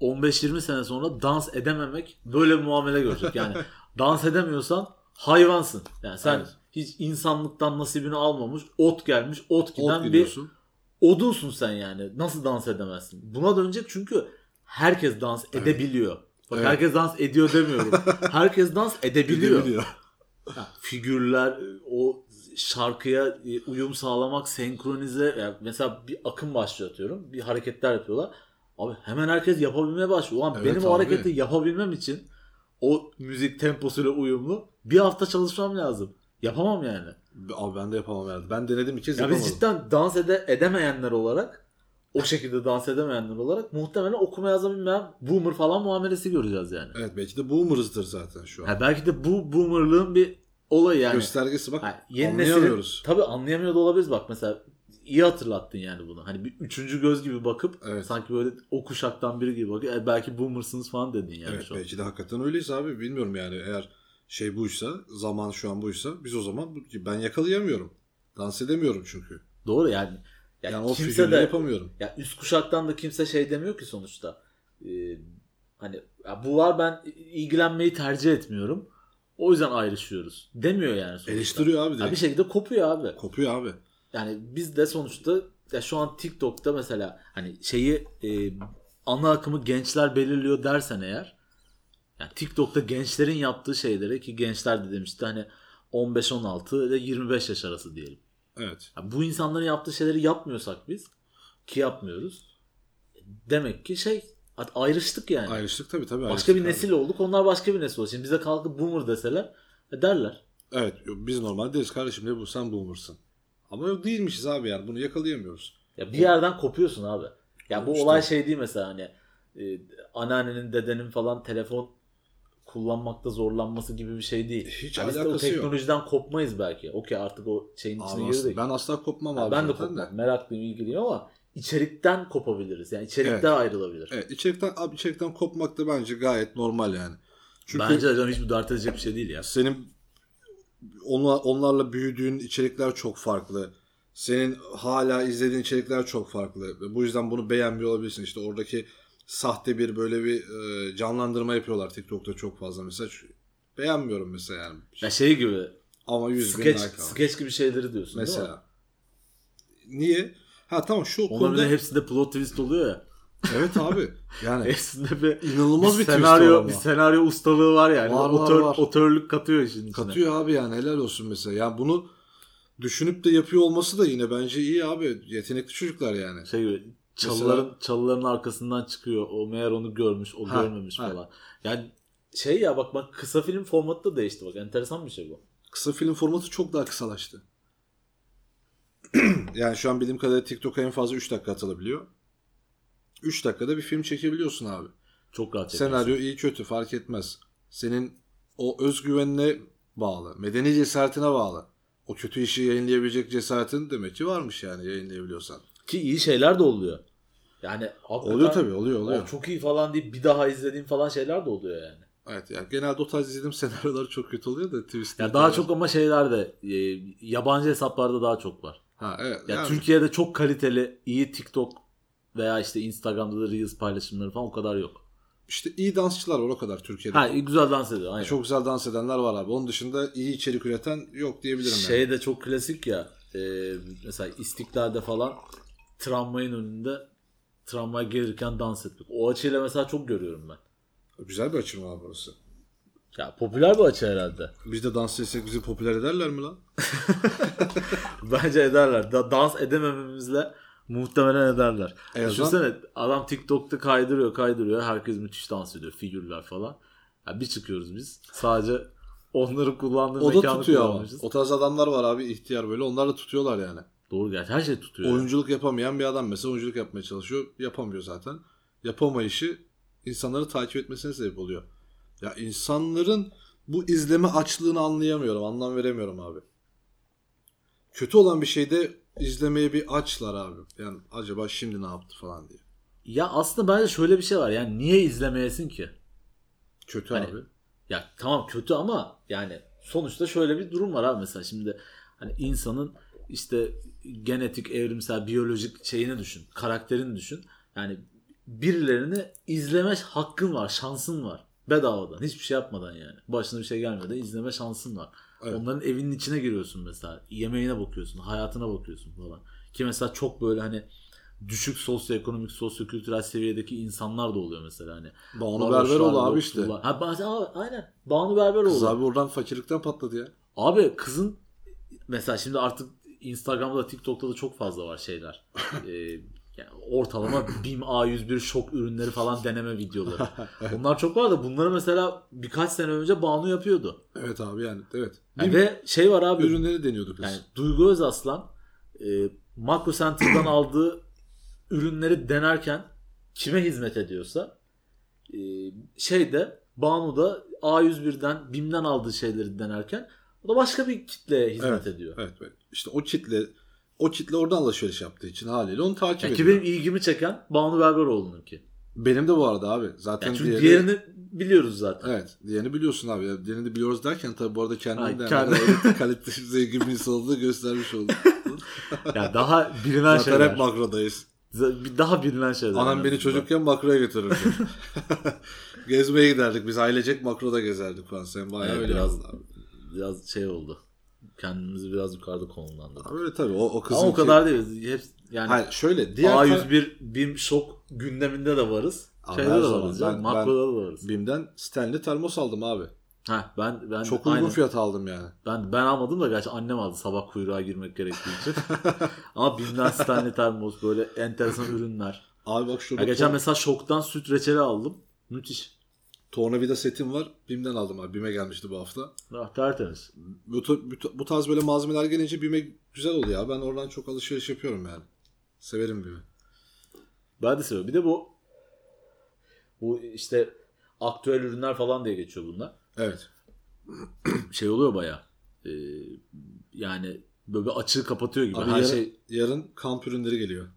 15-20 sene sonra dans edememek böyle bir muamele görecek. Yani dans edemiyorsan hayvansın. Yani sen Evet. hiç insanlıktan nasibini almamış, ot gelmiş, ot giden Ot bir odunsun sen yani. Nasıl dans edemezsin? Buna dönecek çünkü herkes dans edebiliyor. Bak Evet. herkes dans ediyor demiyorum. herkes dans edebiliyor. Gidebiliyor. Ha, figürler, o şarkıya e, uyum sağlamak, senkronize. Yani mesela bir akım başlatıyorum. Bir hareketler yapıyorlar. Abi hemen herkes yapabilmeye başlıyor. Ulan Evet benim o abi. hareketi yapabilmem için o müzik temposuyla uyumlu bir hafta çalışmam lazım. Yapamam yani. Abi ben de yapamam herhalde. Ben denedim bir kez Ya yapamadım. biz cidden dans ede, edemeyenler olarak o şekilde dans edemeyenler olarak muhtemelen okuma yazma bilmeyen boomer falan muamelesi göreceğiz yani. Evet belki de boomer'ızdır zaten şu an. Ha, belki de bu boomerlığın bir olayı yani. Göstergesi bak Ha, yeni anlayamıyoruz. tabii anlayamıyor da olabiliriz bak mesela iyi hatırlattın yani bunu. Hani bir üçüncü göz gibi bakıp Evet. sanki böyle o kuşaktan biri gibi bakıp e, belki boomersınız falan dedin yani evet şu an. belki de hakikaten öyleyiz abi. Bilmiyorum yani eğer şey buysa zaman şu an buysa biz o zaman ben yakalayamıyorum. Dans edemiyorum çünkü. Doğru yani. Yani, Yani o kimse de yapamıyorum. ya üst kuşaktan da kimse şey demiyor ki sonuçta. Ee, hani ya bu var ben ilgilenmeyi tercih etmiyorum. O yüzden ayrışıyoruz. Demiyor yani sonuçta. Eleştiriyor abi Ya direkt. bir şekilde kopuyor abi. Kopuyor abi. Yani biz de sonuçta ya şu an TikTok'ta mesela hani şeyi e, ana akımı gençler belirliyor dersen eğer yani TikTok'ta gençlerin yaptığı şeyleri ki gençler de demişti hani 15-16 ile 25 yaş arası diyelim. Evet. Ya bu insanların yaptığı şeyleri yapmıyorsak biz ki yapmıyoruz. Demek ki şey ayrıştık yani. Ayrıştık tabii tabii. başka bir abi. nesil olduk. Onlar başka bir nesil oldu. Şimdi bize kalkıp boomer deseler e, derler. Evet biz normal deriz kardeşim ne bu sen boomer'sın. Ama yok değilmişiz abi yani bunu yakalayamıyoruz. Ya bir yerden kopuyorsun abi. Ya bu İşte. olay şey değil mesela hani e, anneannenin dedenin falan telefon kullanmakta zorlanması gibi bir şey değil. Hiç Yani de o alakası yok. teknolojiden kopmayız belki. Okey artık o şeyin içine girdik. ben asla kopmam Ya abi. ben de kopmam. Meraklıyım ilgiliyim ama içerikten kopabiliriz. Yani içerikte Evet. ayrılabilir. Evet içerikten, abi içerikten kopmak da bence gayet normal yani. Çünkü Bence hocam hiç dert edecek bir şey değil ya. senin onlar, onlarla büyüdüğün içerikler çok farklı. Senin hala izlediğin içerikler çok farklı. Bu yüzden bunu beğenmiyor olabilirsin. İşte oradaki sahte bir böyle bir e, canlandırma yapıyorlar TikTok'ta çok fazla mesela. Beğenmiyorum mesela yani. Ya şey gibi Ama 100 bin skeç, like almış. skeç gibi şeyleri diyorsun? Mesela. Niye? Ha tamam şu Onların konuda... hepsinde plot twist oluyor ya. Evet abi. Yani Hepsinde bir İnanılmaz bir senaryo, var bir senaryo ustalığı var yani. Var, var, Otör, var. Otörlük katıyor işin içine. katıyor abi yani helal olsun mesela. Yani bunu düşünüp de yapıyor olması da yine bence iyi abi. Yetenekli çocuklar yani. Şey gibi çalıların çalıların arkasından çıkıyor. O meğer onu görmüş, o Ha, görmemiş ha. falan. Yani şey ya bak bak kısa film formatı da değişti bak. Enteresan bir şey bu. Kısa film formatı çok daha kısalaştı. yani şu an bildiğim kadarıyla TikTok'a en fazla 3 dakika atılabiliyor. 3 dakikada bir film çekebiliyorsun abi. Çok rahat. Senaryo iyi kötü fark etmez. Senin o özgüvenine bağlı. Medeni cesaretine bağlı. O kötü işi yayınlayabilecek cesaretin demek ki varmış yani yayınlayabiliyorsan. Ki iyi şeyler de oluyor. Yani Oluyor tabii oluyor oluyor. "Aa, çok iyi falan deyip bir daha izlediğim falan şeyler de oluyor yani. Evet yani genelde o tarz izlediğim senaryolar çok kötü oluyor da twist. Ya daha çok ama şeylerde e, yabancı hesaplarda daha çok var. Ha evet. Ya yani- Türkiye'de çok kaliteli iyi TikTok veya işte Instagram'da da Reels paylaşımları falan o kadar yok. işte iyi dansçılar var o kadar Türkiye'de. Ha güzel dans ediyor aynen. Çok güzel dans edenler var abi. Onun dışında iyi içerik üreten yok diyebilirim şey yani. de çok klasik ya. e, mesela İstiklal'de falan tramvayın önünde tramvay gelirken dans etmek. O açıyla mesela çok görüyorum ben. Güzel bir açım abi burası. Ya popüler bir açı herhalde. Biz de dans etsek bizi popüler ederler mi lan? Bence ederler. Da, dans edemememizle muhtemelen ederler. E, o Düşünsene adam TikTok'ta kaydırıyor kaydırıyor. Herkes müthiş dans ediyor. Figürler falan. Ya bir çıkıyoruz biz. Sadece onları kullandığı O da mekanı tutuyor ama. kullanmışız. O tarz adamlar var abi ihtiyar böyle. Onlar da tutuyorlar yani. Doğru gerçi her şey tutuyor. Oyunculuk yapamayan bir adam mesela oyunculuk yapmaya çalışıyor. Yapamıyor zaten. Yapamayışı insanları takip etmesine sebep oluyor. Ya insanların bu izleme açlığını anlayamıyorum. Anlam veremiyorum abi. Kötü olan bir şeyde izlemeye bir açlar abi. Yani acaba şimdi ne yaptı falan diye. Ya aslında bence şöyle bir şey var. Yani niye izlemeyesin ki? Kötü Hani- abi. Ya tamam kötü ama yani sonuçta şöyle bir durum var abi mesela şimdi hani insanın işte genetik, evrimsel, biyolojik şeyini düşün, karakterini düşün. Yani birilerini izleme hakkın var, şansın var. Bedavadan, hiçbir şey yapmadan yani. Başına bir şey gelmeden izleme şansın var. Evet. Onların evinin içine giriyorsun mesela. Yemeğine bakıyorsun, hayatına bakıyorsun falan. Ki mesela çok böyle hani düşük sosyoekonomik, sosyokültürel seviyedeki insanlar da oluyor mesela hani. Banu Berberoğlu abi işte. Ha, Aa, aynen. Banu Berberoğlu. Kız abi. abi oradan fakirlikten patladı ya. kızın mesela şimdi artık Instagram'da TikTok'ta da çok fazla var şeyler. ee, yani ortalama BİM A101 şok ürünleri falan deneme videoları. Bunlar çok var da bunları mesela birkaç sene önce Banu yapıyordu. Evet abi yani evet. Yani ve şey var abi. ürünleri deniyordu kız. Yani Duygu Özaslan e, Makro Center'dan aldığı ürünleri denerken kime hizmet ediyorsa e, şeyde Banu'da A101'den BİM'den aldığı şeyleri denerken o da başka bir kitleye hizmet Evet, ediyor. Evet, evet. İşte o kitle o kitle oradan alışveriş yaptığı için haliyle onu takip ediyor. ki benim ilgimi çeken Banu Berberoğlu'nun ki. Benim de bu arada abi. Zaten Yani çünkü diğeri- diğerini biliyoruz zaten. Evet. Diğerini biliyorsun abi. Yani Diğerini de biliyoruz derken tabii bu arada Ha, kendini de kendi- yani kaliteli zengin bir insan olduğunu göstermiş olduk. Yani daha bilinen Zaten şeyler. hep makrodayız. Z- Daha bilinen şeyler. Anam en beni çocukken makroya götürürdü. Gezmeye giderdik. Biz ailecek makroda gezerdik falan. Sen bayağı Evet, öyle biraz, yaptın abi. biraz şey oldu. Kendimizi biraz yukarıda konumlandırdık. Abi öyle tabii. O, o kızın Ama o kadar değil. Hep yani Hayır şöyle. Diğer A101 BİM şok gündeminde de varız. Ama Şeyde de varız. ben- makroda da varız. BİM'den Stanley termos aldım abi. Ha ben ben Çok uygun aynen. fiyata aldım yani. Ben ben almadım da gerçi annem aldı sabah kuyruğa girmek gerektiği için. Ama BİM'den Stanley termos böyle enteresan ürünler. Abi bak şurada Ya geçen mesela şoktan süt reçeli aldım. Müthiş. Tornavida setim var. BİM'den aldım abi. BİM'e gelmişti bu hafta. Ah, tertemiz. Bu, bu, bu tarz böyle malzemeler gelince BİM'e güzel oluyor. Ben oradan çok alışveriş yapıyorum yani. Severim BİM'i. Ben de seviyorum. Bir de bu bu işte aktüel ürünler falan diye geçiyor bunlar. Evet. Şey oluyor baya. yani böyle bir açığı kapatıyor gibi. Abi Her yarın, şey yarın kamp ürünleri geliyor.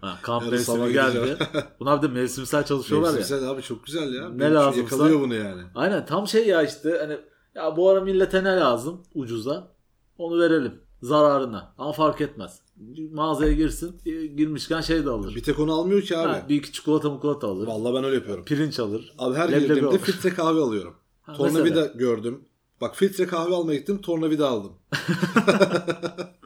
Ha, kamp yarın sabah geldi. Bunlar bir de mevsimsel çalışıyorlar ya. Mevsimsel abi çok güzel ya. Ne Benim lazımsa- Yakalıyor bunu yani. Aynen tam şey ya işte hani ya bu ara millete ne lazım ucuza onu verelim zararına ama fark etmez. Mağazaya girsin e, girmişken şey de alır. Bir tek onu almıyor ki abi. Ha, bir iki çikolata mukolata alır. Vallahi ben öyle yapıyorum. Pirinç alır. Abi her leblebi girdiğimde alır. filtre kahve alıyorum. Ha, tornavida mesela. gördüm. Bak filtre kahve almaya gittim tornavida aldım.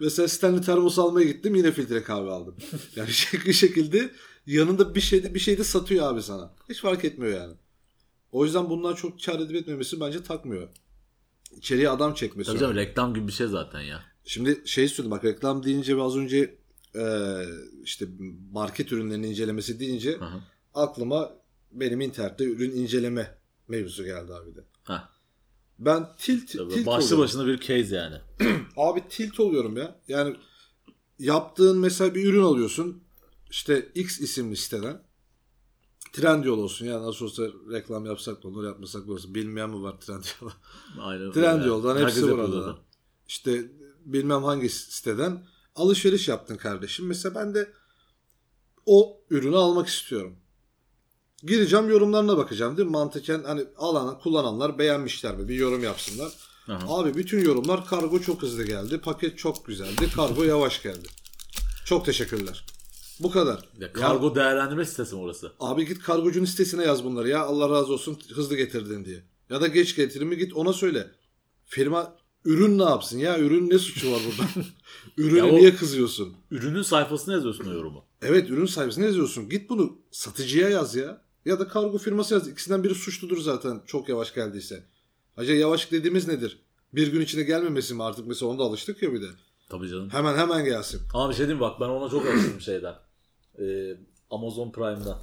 Mesela Stanley termos almaya gittim yine filtre kahve aldım. Yani şekil şekilde yanında bir şey bir şey de satıyor abi sana. Hiç fark etmiyor yani. O yüzden bundan çok kar edip etmemesi bence takmıyor. İçeriye adam çekmesi. Tabii canım reklam gibi bir şey zaten ya. Şimdi şey söyledim bak reklam deyince ve az önce e, işte market ürünlerinin incelemesi deyince Hı hı. aklıma benim internette ürün inceleme mevzusu geldi abi de. Heh. Ben tilt, Tabii tilt başlı oluyorum. başına bir case yani. Abi tilt oluyorum ya. Yani yaptığın mesela bir ürün alıyorsun. İşte X isimli siteden. Trendyol olsun ya nasıl olsa reklam yapsak da olur yapmasak da olsun. Bilmeyen mi var Trendyol'da? Aynen. Trendyol'dan Herkes hepsi burada. İşte bilmem hangi siteden alışveriş yaptın kardeşim. Mesela ben de o ürünü almak istiyorum. Gireceğim yorumlarına bakacağım değil mi? Mantıken hani alan kullananlar beğenmişler mi? Bir yorum yapsınlar. Aha. Abi bütün yorumlar kargo çok hızlı geldi. Paket çok güzeldi. Kargo yavaş geldi. Çok teşekkürler. Bu kadar. Ya, Ya, kargo değerlendirme sitesi mi orası? abi git kargocunun sitesine yaz bunları ya. Allah razı olsun hızlı getirdin diye. Ya da geç getirimi git ona söyle. Firma ürün ne yapsın ya? Ürün ne suçu var burada? Ürüne Ya o- niye kızıyorsun? Ürünün sayfasına yazıyorsun o yorumu. Evet ürün sahibisine yazıyorsun. Git bunu satıcıya yaz ya. Ya da kargo firması yaz. İkisinden biri suçludur zaten çok yavaş geldiyse. Acaba yavaş dediğimiz nedir? Bir gün içinde gelmemesi mi artık mesela onda alıştık ya bir de. Tabii canım. Hemen hemen gelsin. Ama bir şey diyeyim bak ben ona çok alıştım şeyden. Ee, Amazon Prime'dan.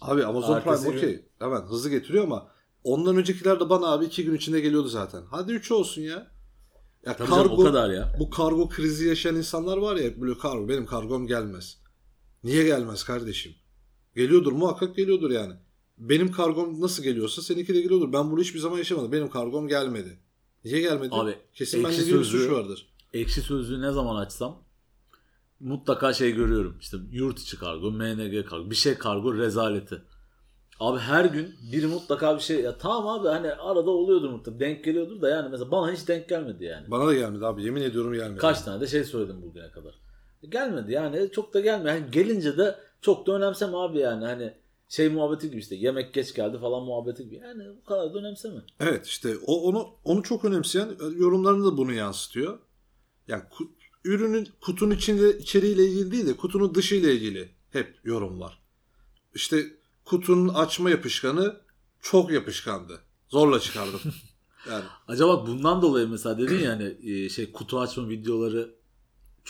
Abi Amazon Ertesi Prime okey. Hemen hızlı getiriyor ama ondan öncekiler de bana abi iki gün içinde geliyordu zaten. Hadi üç olsun ya. Ya Tabii canım, o kadar ya. Bu kargo krizi yaşayan insanlar var ya böyle kargo benim kargom gelmez. Niye gelmez kardeşim? Geliyordur muhakkak geliyordur yani. Benim kargom nasıl geliyorsa seninki de geliyordur. Ben bunu hiçbir zaman yaşamadım. Benim kargom gelmedi. Niye gelmedi? Abi, Kesin bende bir suç vardır. Ekşi sözlüğü ne zaman açsam mutlaka şey görüyorum. İşte yurt içi kargo, MNG kargo, bir şey kargo rezaleti. Abi her gün biri mutlaka bir şey ya tamam abi hani arada oluyordur mutlaka denk geliyordur da yani mesela bana hiç denk gelmedi yani. Bana da gelmedi abi. Yemin ediyorum gelmedi. Kaç tane de şey söyledim bugüne kadar. Gelmedi yani çok da gelmiyor. Yani gelince de çok da önemseme abi yani hani şey muhabbeti gibi işte yemek geç geldi falan muhabbeti gibi. Yani bu kadar da önemseme. Evet işte o onu onu çok önemseyen yorumlarında da bunu yansıtıyor. Yani ku- ürünün kutunun içinde içeriğiyle ilgili değil de kutunun dışı ile ilgili hep yorum var. İşte kutunun açma yapışkanı çok yapışkandı. Zorla çıkardım. Yani Acaba bundan dolayı mesela dedin ya hani e, şey kutu açma videoları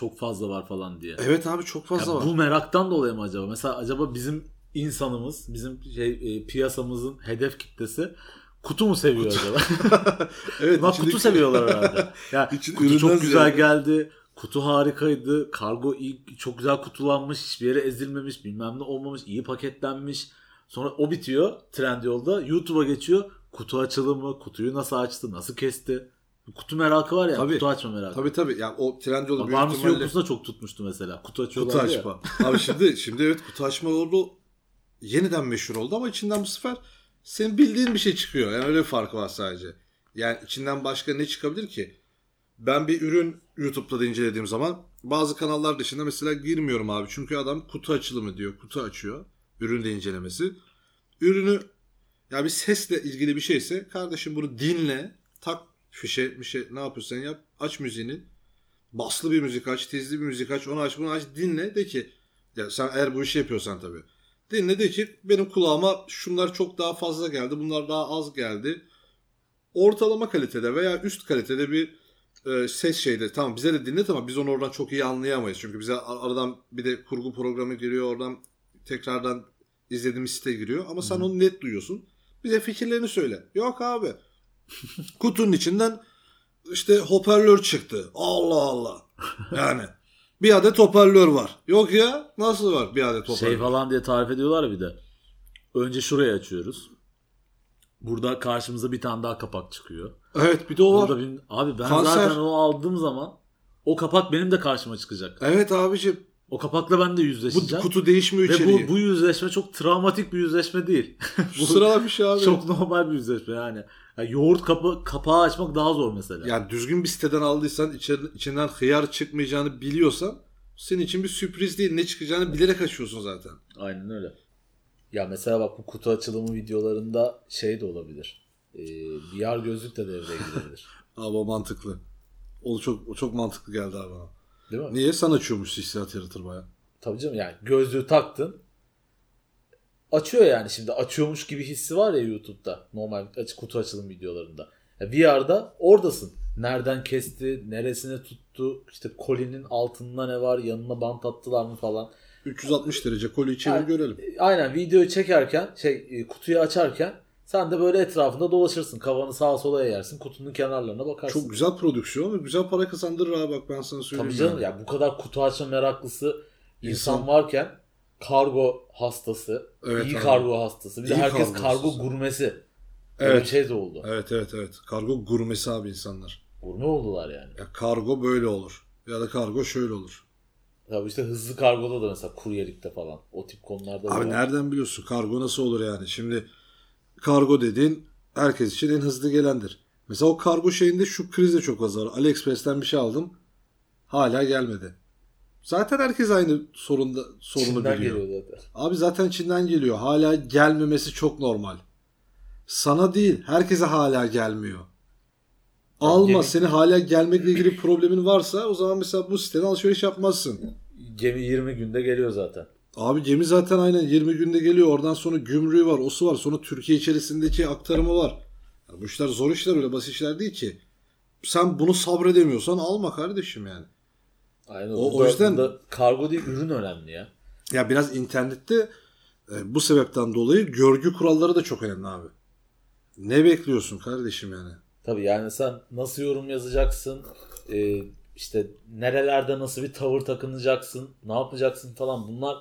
çok fazla var falan diye. evet abi çok fazla Ya var. bu meraktan dolayı mı acaba? Mesela acaba bizim insanımız, bizim şey e, piyasamızın hedef kitlesi kutu mu seviyor acaba? evet içindeki- kutu seviyorlar herhalde. Ya İçin- kutu çok güzel ziyade. geldi. kutu harikaydı. Kargo iyi, çok güzel kutulanmış. Hiçbir yere ezilmemiş. Bilmem ne olmamış. iyi paketlenmiş. Sonra o bitiyor Trendyol'da. YouTube'a geçiyor. Kutu açılımı, kutuyu nasıl açtı, nasıl kesti. Kutu merakı var ya. Tabii. Kutu açma merakı. Tabii tabii. Yani o Trendyol'u büyük ihtimalle... yok musun da çok tutmuştu mesela. Kutu açıyorlar Kutu ya. açma. Abi şimdi şimdi evet kutu açma oldu. Yeniden meşhur oldu ama içinden bu sefer senin bildiğin bir şey çıkıyor. Yani öyle bir fark var sadece. Yani içinden başka ne çıkabilir ki? Ben bir ürün YouTube'da da incelediğim zaman bazı kanallar dışında mesela girmiyorum abi. Çünkü adam kutu açılımı diyor. Kutu açıyor. Ürün de incelemesi. Ürünü ya bir sesle ilgili bir şeyse kardeşim bunu dinle. Tak fişe bir şey ne yapıyorsan yap. Aç müziğini. Baslı bir müzik aç, tizli bir müzik aç, onu aç, bunu aç, dinle de ki ya sen eğer bu işi yapıyorsan tabii. Dinle de ki benim kulağıma şunlar çok daha fazla geldi, bunlar daha az geldi. Ortalama kalitede veya üst kalitede bir e, ses şeyde tamam bize de dinlet ama biz onu oradan çok iyi anlayamayız. Çünkü bize ar- aradan bir de kurgu programı giriyor oradan tekrardan izlediğimiz site giriyor ama sen onu net duyuyorsun. Bize fikirlerini söyle. Yok abi. Kutunun içinden işte hoparlör çıktı. Allah Allah. Yani bir adet hoparlör var. Yok ya nasıl var bir adet hoparlör? Şey falan diye tarif ediyorlar bir de. Önce şurayı açıyoruz. Burada karşımıza bir tane daha kapak çıkıyor. Evet bir de o var. Burada abi ben Kanser. zaten onu aldığım zaman o kapak benim de karşıma çıkacak. Evet abicim. O kapakla ben de Bu yüzleşeceğim. kutu değişmiyor Ve içeriği. bu, bu yüzleşme çok travmatik bir yüzleşme değil. Bu sıralar bir şey abi. çok normal bir yüzleşme yani. Yani yoğurt kapı, kapağı açmak daha zor mesela. Yani düzgün bir siteden aldıysan içer- içinden hıyar çıkmayacağını biliyorsan senin için bir sürpriz değil. Ne çıkacağını bilerek açıyorsun zaten. Aynen öyle. Ya mesela bak bu kutu açılımı videolarında şey de olabilir. Ee, VR gözlük de devreye girebilir. Abi o mantıklı. O çok o çok mantıklı geldi abi bana. Değil mi? Niye sen açıyormuş hissiyat yaratır baya. Tabii canım yani gözlüğü taktın. Açıyor yani şimdi açıyormuş gibi hissi var ya YouTube'da normal açık kutu açılım videolarında. VR'da oradasın. Nereden kesti, neresine tuttu, işte kolinin altında ne var, yanına bant attılar mı falan. 360 derece koliyi çevir Yani- görelim. Aynen videoyu çekerken, şey e, kutuyu açarken sen de böyle etrafında dolaşırsın. Kafanı sağa sola eğersin, kutunun kenarlarına bakarsın. Çok güzel prodüksiyon ve güzel para kazandırır abi bak ben sana söyleyeyim. Tabii canım yani. ya bu kadar kutu açma meraklısı insan, İnsan- varken kargo hastası, Evet iyi abi. kargo hastası. Bir de İyi herkes kargo kargo, gurmesi. Böyle Evet. bir şey de oldu. Evet evet evet. Kargo gurmesi abi insanlar. Gurme oldular yani. Ya kargo böyle olur. Ya da kargo şöyle olur. Tabii işte hızlı kargoda da mesela kuryelikte falan. O tip konularda da Abi var. nereden biliyorsun kargo nasıl olur yani? Şimdi kargo dediğin herkes için en hızlı gelendir. Mesela o kargo şeyinde şu kriz de çok az var. AliExpress'ten bir şey aldım. Hala gelmedi. Zaten herkes aynı sorunda sorunu İçinden biliyor. geliyor zaten. Abi zaten Çin'den geliyor. Hala gelmemesi çok normal. Sana değil, herkese hala gelmiyor. Alma, gemi- seni hala gelmekle ilgili problemin varsa o zaman mesela bu siteden alışveriş yapmazsın. Gemi 20 günde geliyor zaten. Abi gemi zaten aynen 20 günde geliyor. Oradan sonra gümrüğü var, osu var. Sonra Türkiye içerisindeki aktarımı var. Ya bu işler zor işler öyle basit işler değil ki. Sen bunu sabredemiyorsan alma kardeşim yani. Aynen. O- O, yüzden- kargo değil ürün önemli ya. Ya biraz internette e, bu sebepten dolayı görgü kuralları da çok önemli abi. Ne bekliyorsun kardeşim yani? Tabii yani sen nasıl yorum yazacaksın, e, işte nerelerde nasıl bir tavır takınacaksın, ne yapacaksın falan bunlar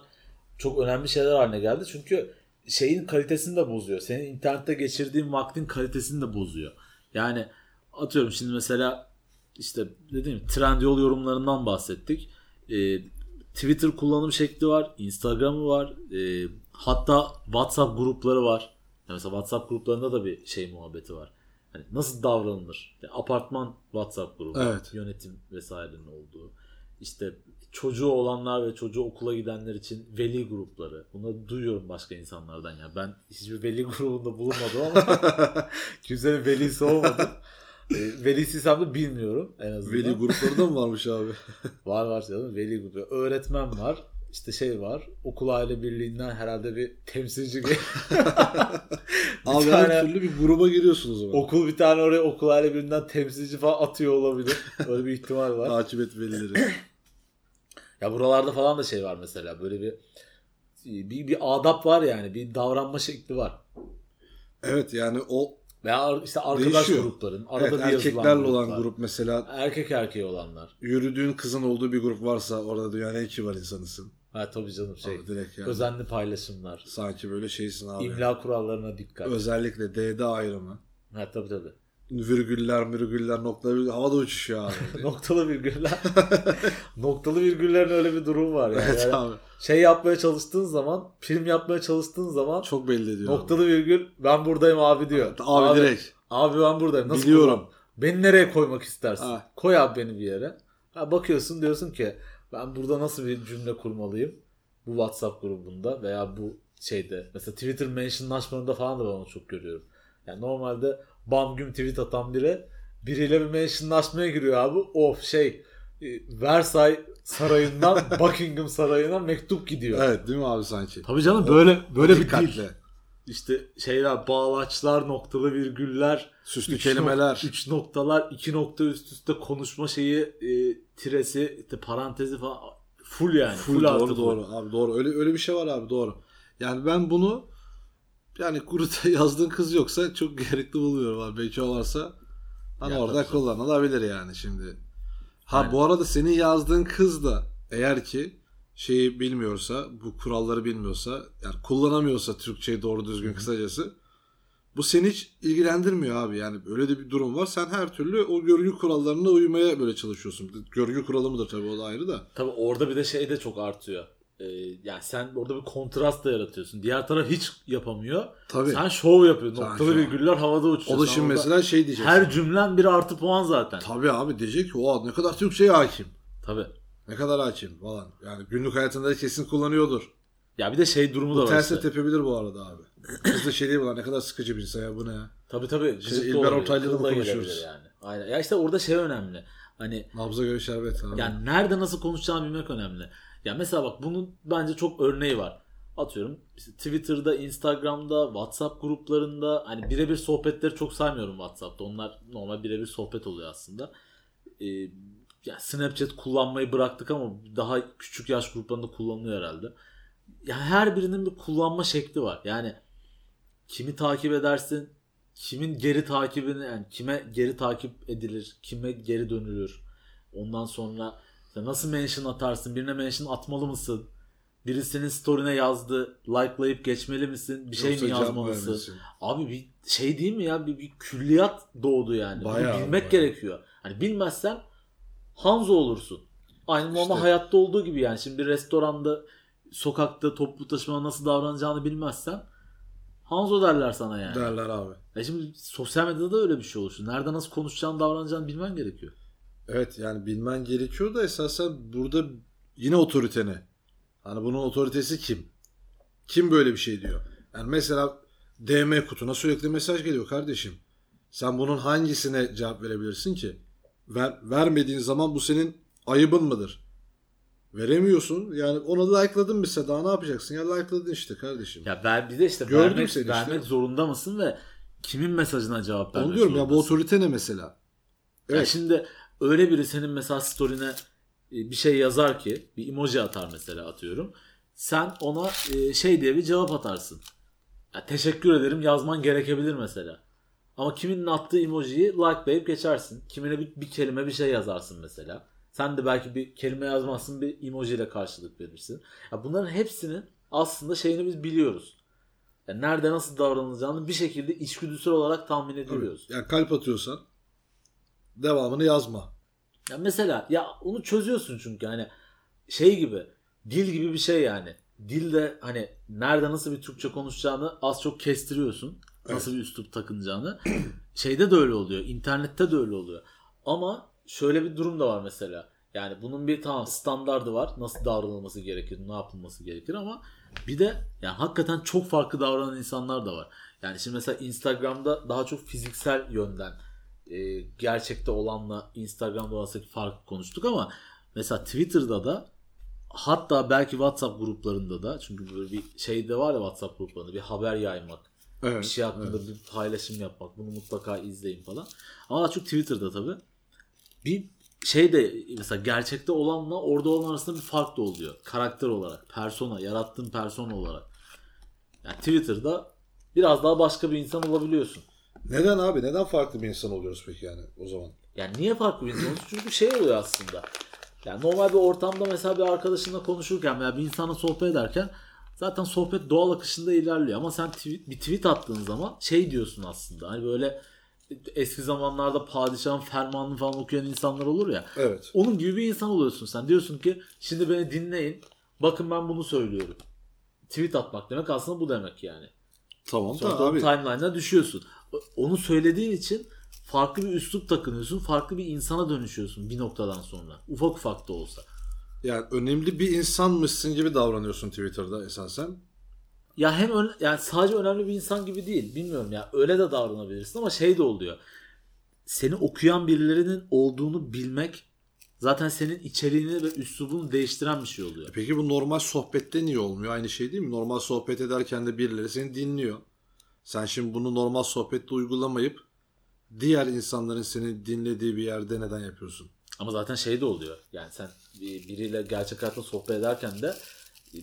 çok önemli şeyler haline geldi. Çünkü şeyin kalitesini de bozuyor. Senin internette geçirdiğin vaktin kalitesini de bozuyor. Yani atıyorum şimdi mesela işte dediğim Trendyol yorumlarından bahsettik. E, Twitter kullanım şekli var, Instagram'ı var, e, hatta WhatsApp grupları var. Ya mesela WhatsApp gruplarında da bir şey muhabbeti var. Hani nasıl davranılır? Yani apartman WhatsApp grubu, Evet. yönetim vesairenin olduğu. İşte çocuğu olanlar ve çocuğu okula gidenler için veli grupları. Bunları duyuyorum başka insanlardan ya. Ben hiçbir veli grubunda bulunmadım ama kimsenin velisi olmadım. E, velisiysem de bilmiyorum en azından. Veli grupları da mı varmış abi? Var var canım veli grubu. Öğretmen var. İşte şey var. Okul aile birliğinden herhalde bir temsilci. bir abi tane- her türlü bir gruba giriyorsun o zaman. okul bir tane oraya okul aile birliğinden temsilci falan atıyor olabilir. Öyle bir ihtimal var. Takip et velileri. Ya buralarda falan da şey var mesela. Böyle bir bir, bir adap var yani. Bir davranma şekli var. evet yani o Veya işte arkadaş Değişiyor. grupların. Arada Evet, bir erkeklerle olan gruplar. grup mesela Erkek erkeğe olanlar. yürüdüğün kızın olduğu bir grup varsa orada dünyanın en kibar insanısın. Ha tabii canım şey. Abi direkt yani. Özenli paylaşımlar. Sanki böyle şeysin abi. İmla kurallarına dikkat. Özellikle D'de ayrımı. ha tabii tabii. Virgüller, virgüller, noktalar virgüller havada uçuşuyor abi. Noktalı virgüller. Noktalı virgüllerin öyle bir durumu var yani. evet Yani abi. Şey yapmaya çalıştığın zaman, film yapmaya çalıştığın zaman Çok belli ediyor. noktalı virgül ben buradayım abi diyor. Abi, direkt. Abi ben buradayım. Nasıl Biliyorum. kullan- Beni nereye koymak istersin? Ha. Koy abi beni bir yere. Ha, bakıyorsun diyorsun ki ben burada nasıl bir cümle kurmalıyım? Bu WhatsApp grubunda veya bu şeyde. Mesela Twitter mentionlaşmalarında falan da ben onu çok görüyorum. Yani normalde bam güm tweet atan biri biriyle bir mentionlaşmaya giriyor abi. Of şey e, Versailles sarayından Buckingham sarayına mektup gidiyor. Evet değil mi abi sanki? Tabii canım böyle böyle bir Dikkatli. dil. İşte şeyler bağlaçlar, noktalı virgüller, Süslü üç kelimeler. nok- üç noktalar, iki nokta üst üste konuşma şeyi, e, tiresi, işte parantezi falan full yani. Full, artı doğru doğru abi doğru. Öyle öyle bir şey var abi doğru. Yani ben bunu yani kuruta yazdığın kız yoksa çok gerekli buluyorum abi. Belki varsa hani Ya orada kullanılabilir yani şimdi. Ha Aynen. bu arada senin yazdığın kız da eğer ki şeyi bilmiyorsa, bu kuralları bilmiyorsa, yani kullanamıyorsa Türkçeyi doğru düzgün kısacası bu seni hiç ilgilendirmiyor abi. Yani öyle de bir durum var. Sen her türlü o görgü kurallarına uymaya böyle çalışıyorsun. Görgü kuralı mıdır tabii o da ayrı da. Tabii orada bir de şey de çok artıyor. Ee, yani sen orada bir kontrast da yaratıyorsun. Diğer taraf hiç yapamıyor. Tabii. Sen şov yapıyorsun. Sen Noktalı virgüller havada uçuyor. O da şimdi mesela şey diyecek. Her cümlen bir artı puan zaten. Tabii abi diyecek ki o ne kadar Türkçe'ye hakim. Tabii. Ne kadar hakim falan. Yani günlük hayatında kesin kullanıyordur. Ya bir de şey durumu da Bu var terse işte. tepebilir bu arada abi. Kız da şey lan ne kadar sıkıcı bir insan ya bu ne ya. Tabii tabii. Da İlber Ortaylı'da mı da konuşuyoruz? Yani. Aynen. Ya işte orada şey önemli. Hani Nabza göre şerbet abi. Yani nerede nasıl konuşacağını bilmek önemli. Ya mesela bak bunun bence çok örneği var. Atıyorum işte Twitter'da, Instagram'da, WhatsApp gruplarında hani birebir sohbetleri çok saymıyorum WhatsApp'ta. Onlar normal birebir sohbet oluyor aslında. Ee, ya Snapchat kullanmayı bıraktık ama daha küçük yaş gruplarında kullanılıyor herhalde. Ya her birinin bir kullanma şekli var. Yani kimi takip edersin, kimin geri takibini yani kime geri takip edilir, kime geri dönülür. Ondan sonra işte nasıl mention atarsın, birine mention atmalı mısın? Birisinin story'ne yazdı, likelayıp geçmeli misin? Bir şey Yoksa mi yazmalısın? Abi bir şey değil mi ya? Bir, bir külliyat doğdu yani. Bunu Bayağı, bilmek bayağı. gerekiyor. Hani bilmezsen Hanzo olursun. Aynı normal İşte. hayatta olduğu gibi yani. Şimdi bir restoranda, sokakta, toplu taşımada nasıl davranacağını bilmezsen Hanzo derler sana yani. Derler abi. E şimdi sosyal medyada da öyle bir şey oluştu. Nerede nasıl konuşacağını, davranacağını bilmen gerekiyor. Evet yani bilmen gerekiyor da esasen burada yine otoriteni. Hani bunun otoritesi kim? Kim böyle bir şey diyor? Yani mesela DM kutuna sürekli mesaj geliyor kardeşim. Sen bunun hangisine cevap verebilirsin ki? Ver, vermediğin zaman bu senin ayıbın mıdır? Veremiyorsun. Yani ona like'ladın mesela daha ne yapacaksın? Ya like'ladın işte kardeşim. Ya ben bir de işte Gördüm vermek, seni işte. vermek zorunda mısın ve kimin mesajına cevap vermek Onu diyorum ya bu otorite ne mesela? Ya Evet. şimdi öyle biri senin mesela story'ne e, bir şey yazar ki bir emoji atar mesela atıyorum. Sen ona e, şey diye bir cevap atarsın. Ya teşekkür ederim yazman gerekebilir mesela. Ama kiminin attığı emojiyi likelayıp geçersin. Kimine bir, bir kelime bir şey yazarsın mesela. Sen de belki bir kelime yazmazsın bir emoji ile karşılık verirsin. Ya bunların hepsinin aslında şeyini biz biliyoruz. Ya nerede nasıl davranılacağını bir şekilde içgüdüsel olarak tahmin ediyoruz. Yani kalp atıyorsan devamını yazma. Ya mesela ya onu çözüyorsun çünkü hani şey gibi dil gibi bir şey yani. Dilde hani nerede nasıl bir Türkçe konuşacağını az çok kestiriyorsun. Nasıl bir üslup takınacağını. Şeyde de öyle oluyor. internette de öyle oluyor. Ama şöyle bir durum da var mesela. Yani bunun bir tamam standardı var. Nasıl davranılması gerekir, ne yapılması gerekir ama bir de yani hakikaten çok farklı davranan insanlar da var. Yani şimdi mesela Instagram'da daha çok fiziksel yönden e, gerçekte olanla Instagram'da arasındaki farkı konuştuk ama mesela Twitter'da da hatta belki WhatsApp gruplarında da çünkü böyle bir şey de var ya WhatsApp gruplarında bir haber yaymak Evet. bir şey hakkında bir paylaşım yapmak bunu mutlaka izleyin falan. Ama daha çok Twitter'da tabi bir şey de mesela gerçekte olanla orada olan arasında bir fark da oluyor. Karakter olarak persona yarattığın persona olarak. Yani Twitter'da biraz daha başka bir insan olabiliyorsun Neden abi? Neden farklı bir insan oluyoruz peki yani o zaman? Yani niye farklı bir insan? Çünkü şey oluyor aslında. Yani normal bir ortamda mesela bir arkadaşınla konuşurken veya bir insanla sohbet ederken zaten sohbet doğal akışında ilerliyor. Ama sen tweet, bir tweet attığın zaman şey diyorsun aslında. Hani böyle eski zamanlarda padişahın fermanını falan okuyan insanlar olur ya. Evet. Onun gibi bir insan oluyorsun sen. Diyorsun ki şimdi beni dinleyin. Bakın ben bunu söylüyorum. Tweet atmak demek aslında bu demek yani. Tamam Sonra da abi. timeline'ına düşüyorsun. Onu söylediğin için farklı bir üslup takınıyorsun. Farklı bir insana dönüşüyorsun bir noktadan sonra. Ufak ufak da olsa. Yani önemli bir insanmışsın gibi davranıyorsun Twitter'da esasen. Ya hem ön- yani sadece önemli bir insan gibi değil. Bilmiyorum ya öyle de davranabilirsin ama şey de oluyor. Seni okuyan birilerinin olduğunu bilmek zaten senin içeriğini ve üslubunu değiştiren bir şey oluyor. Peki bu normal sohbette niye olmuyor? Aynı şey değil mi? Normal sohbet ederken de birileri seni dinliyor. Sen şimdi bunu normal sohbette uygulamayıp diğer insanların seni dinlediği bir yerde neden yapıyorsun? Ama zaten şey de oluyor. Yani sen bir- biriyle gerçek hayatta sohbet ederken de e,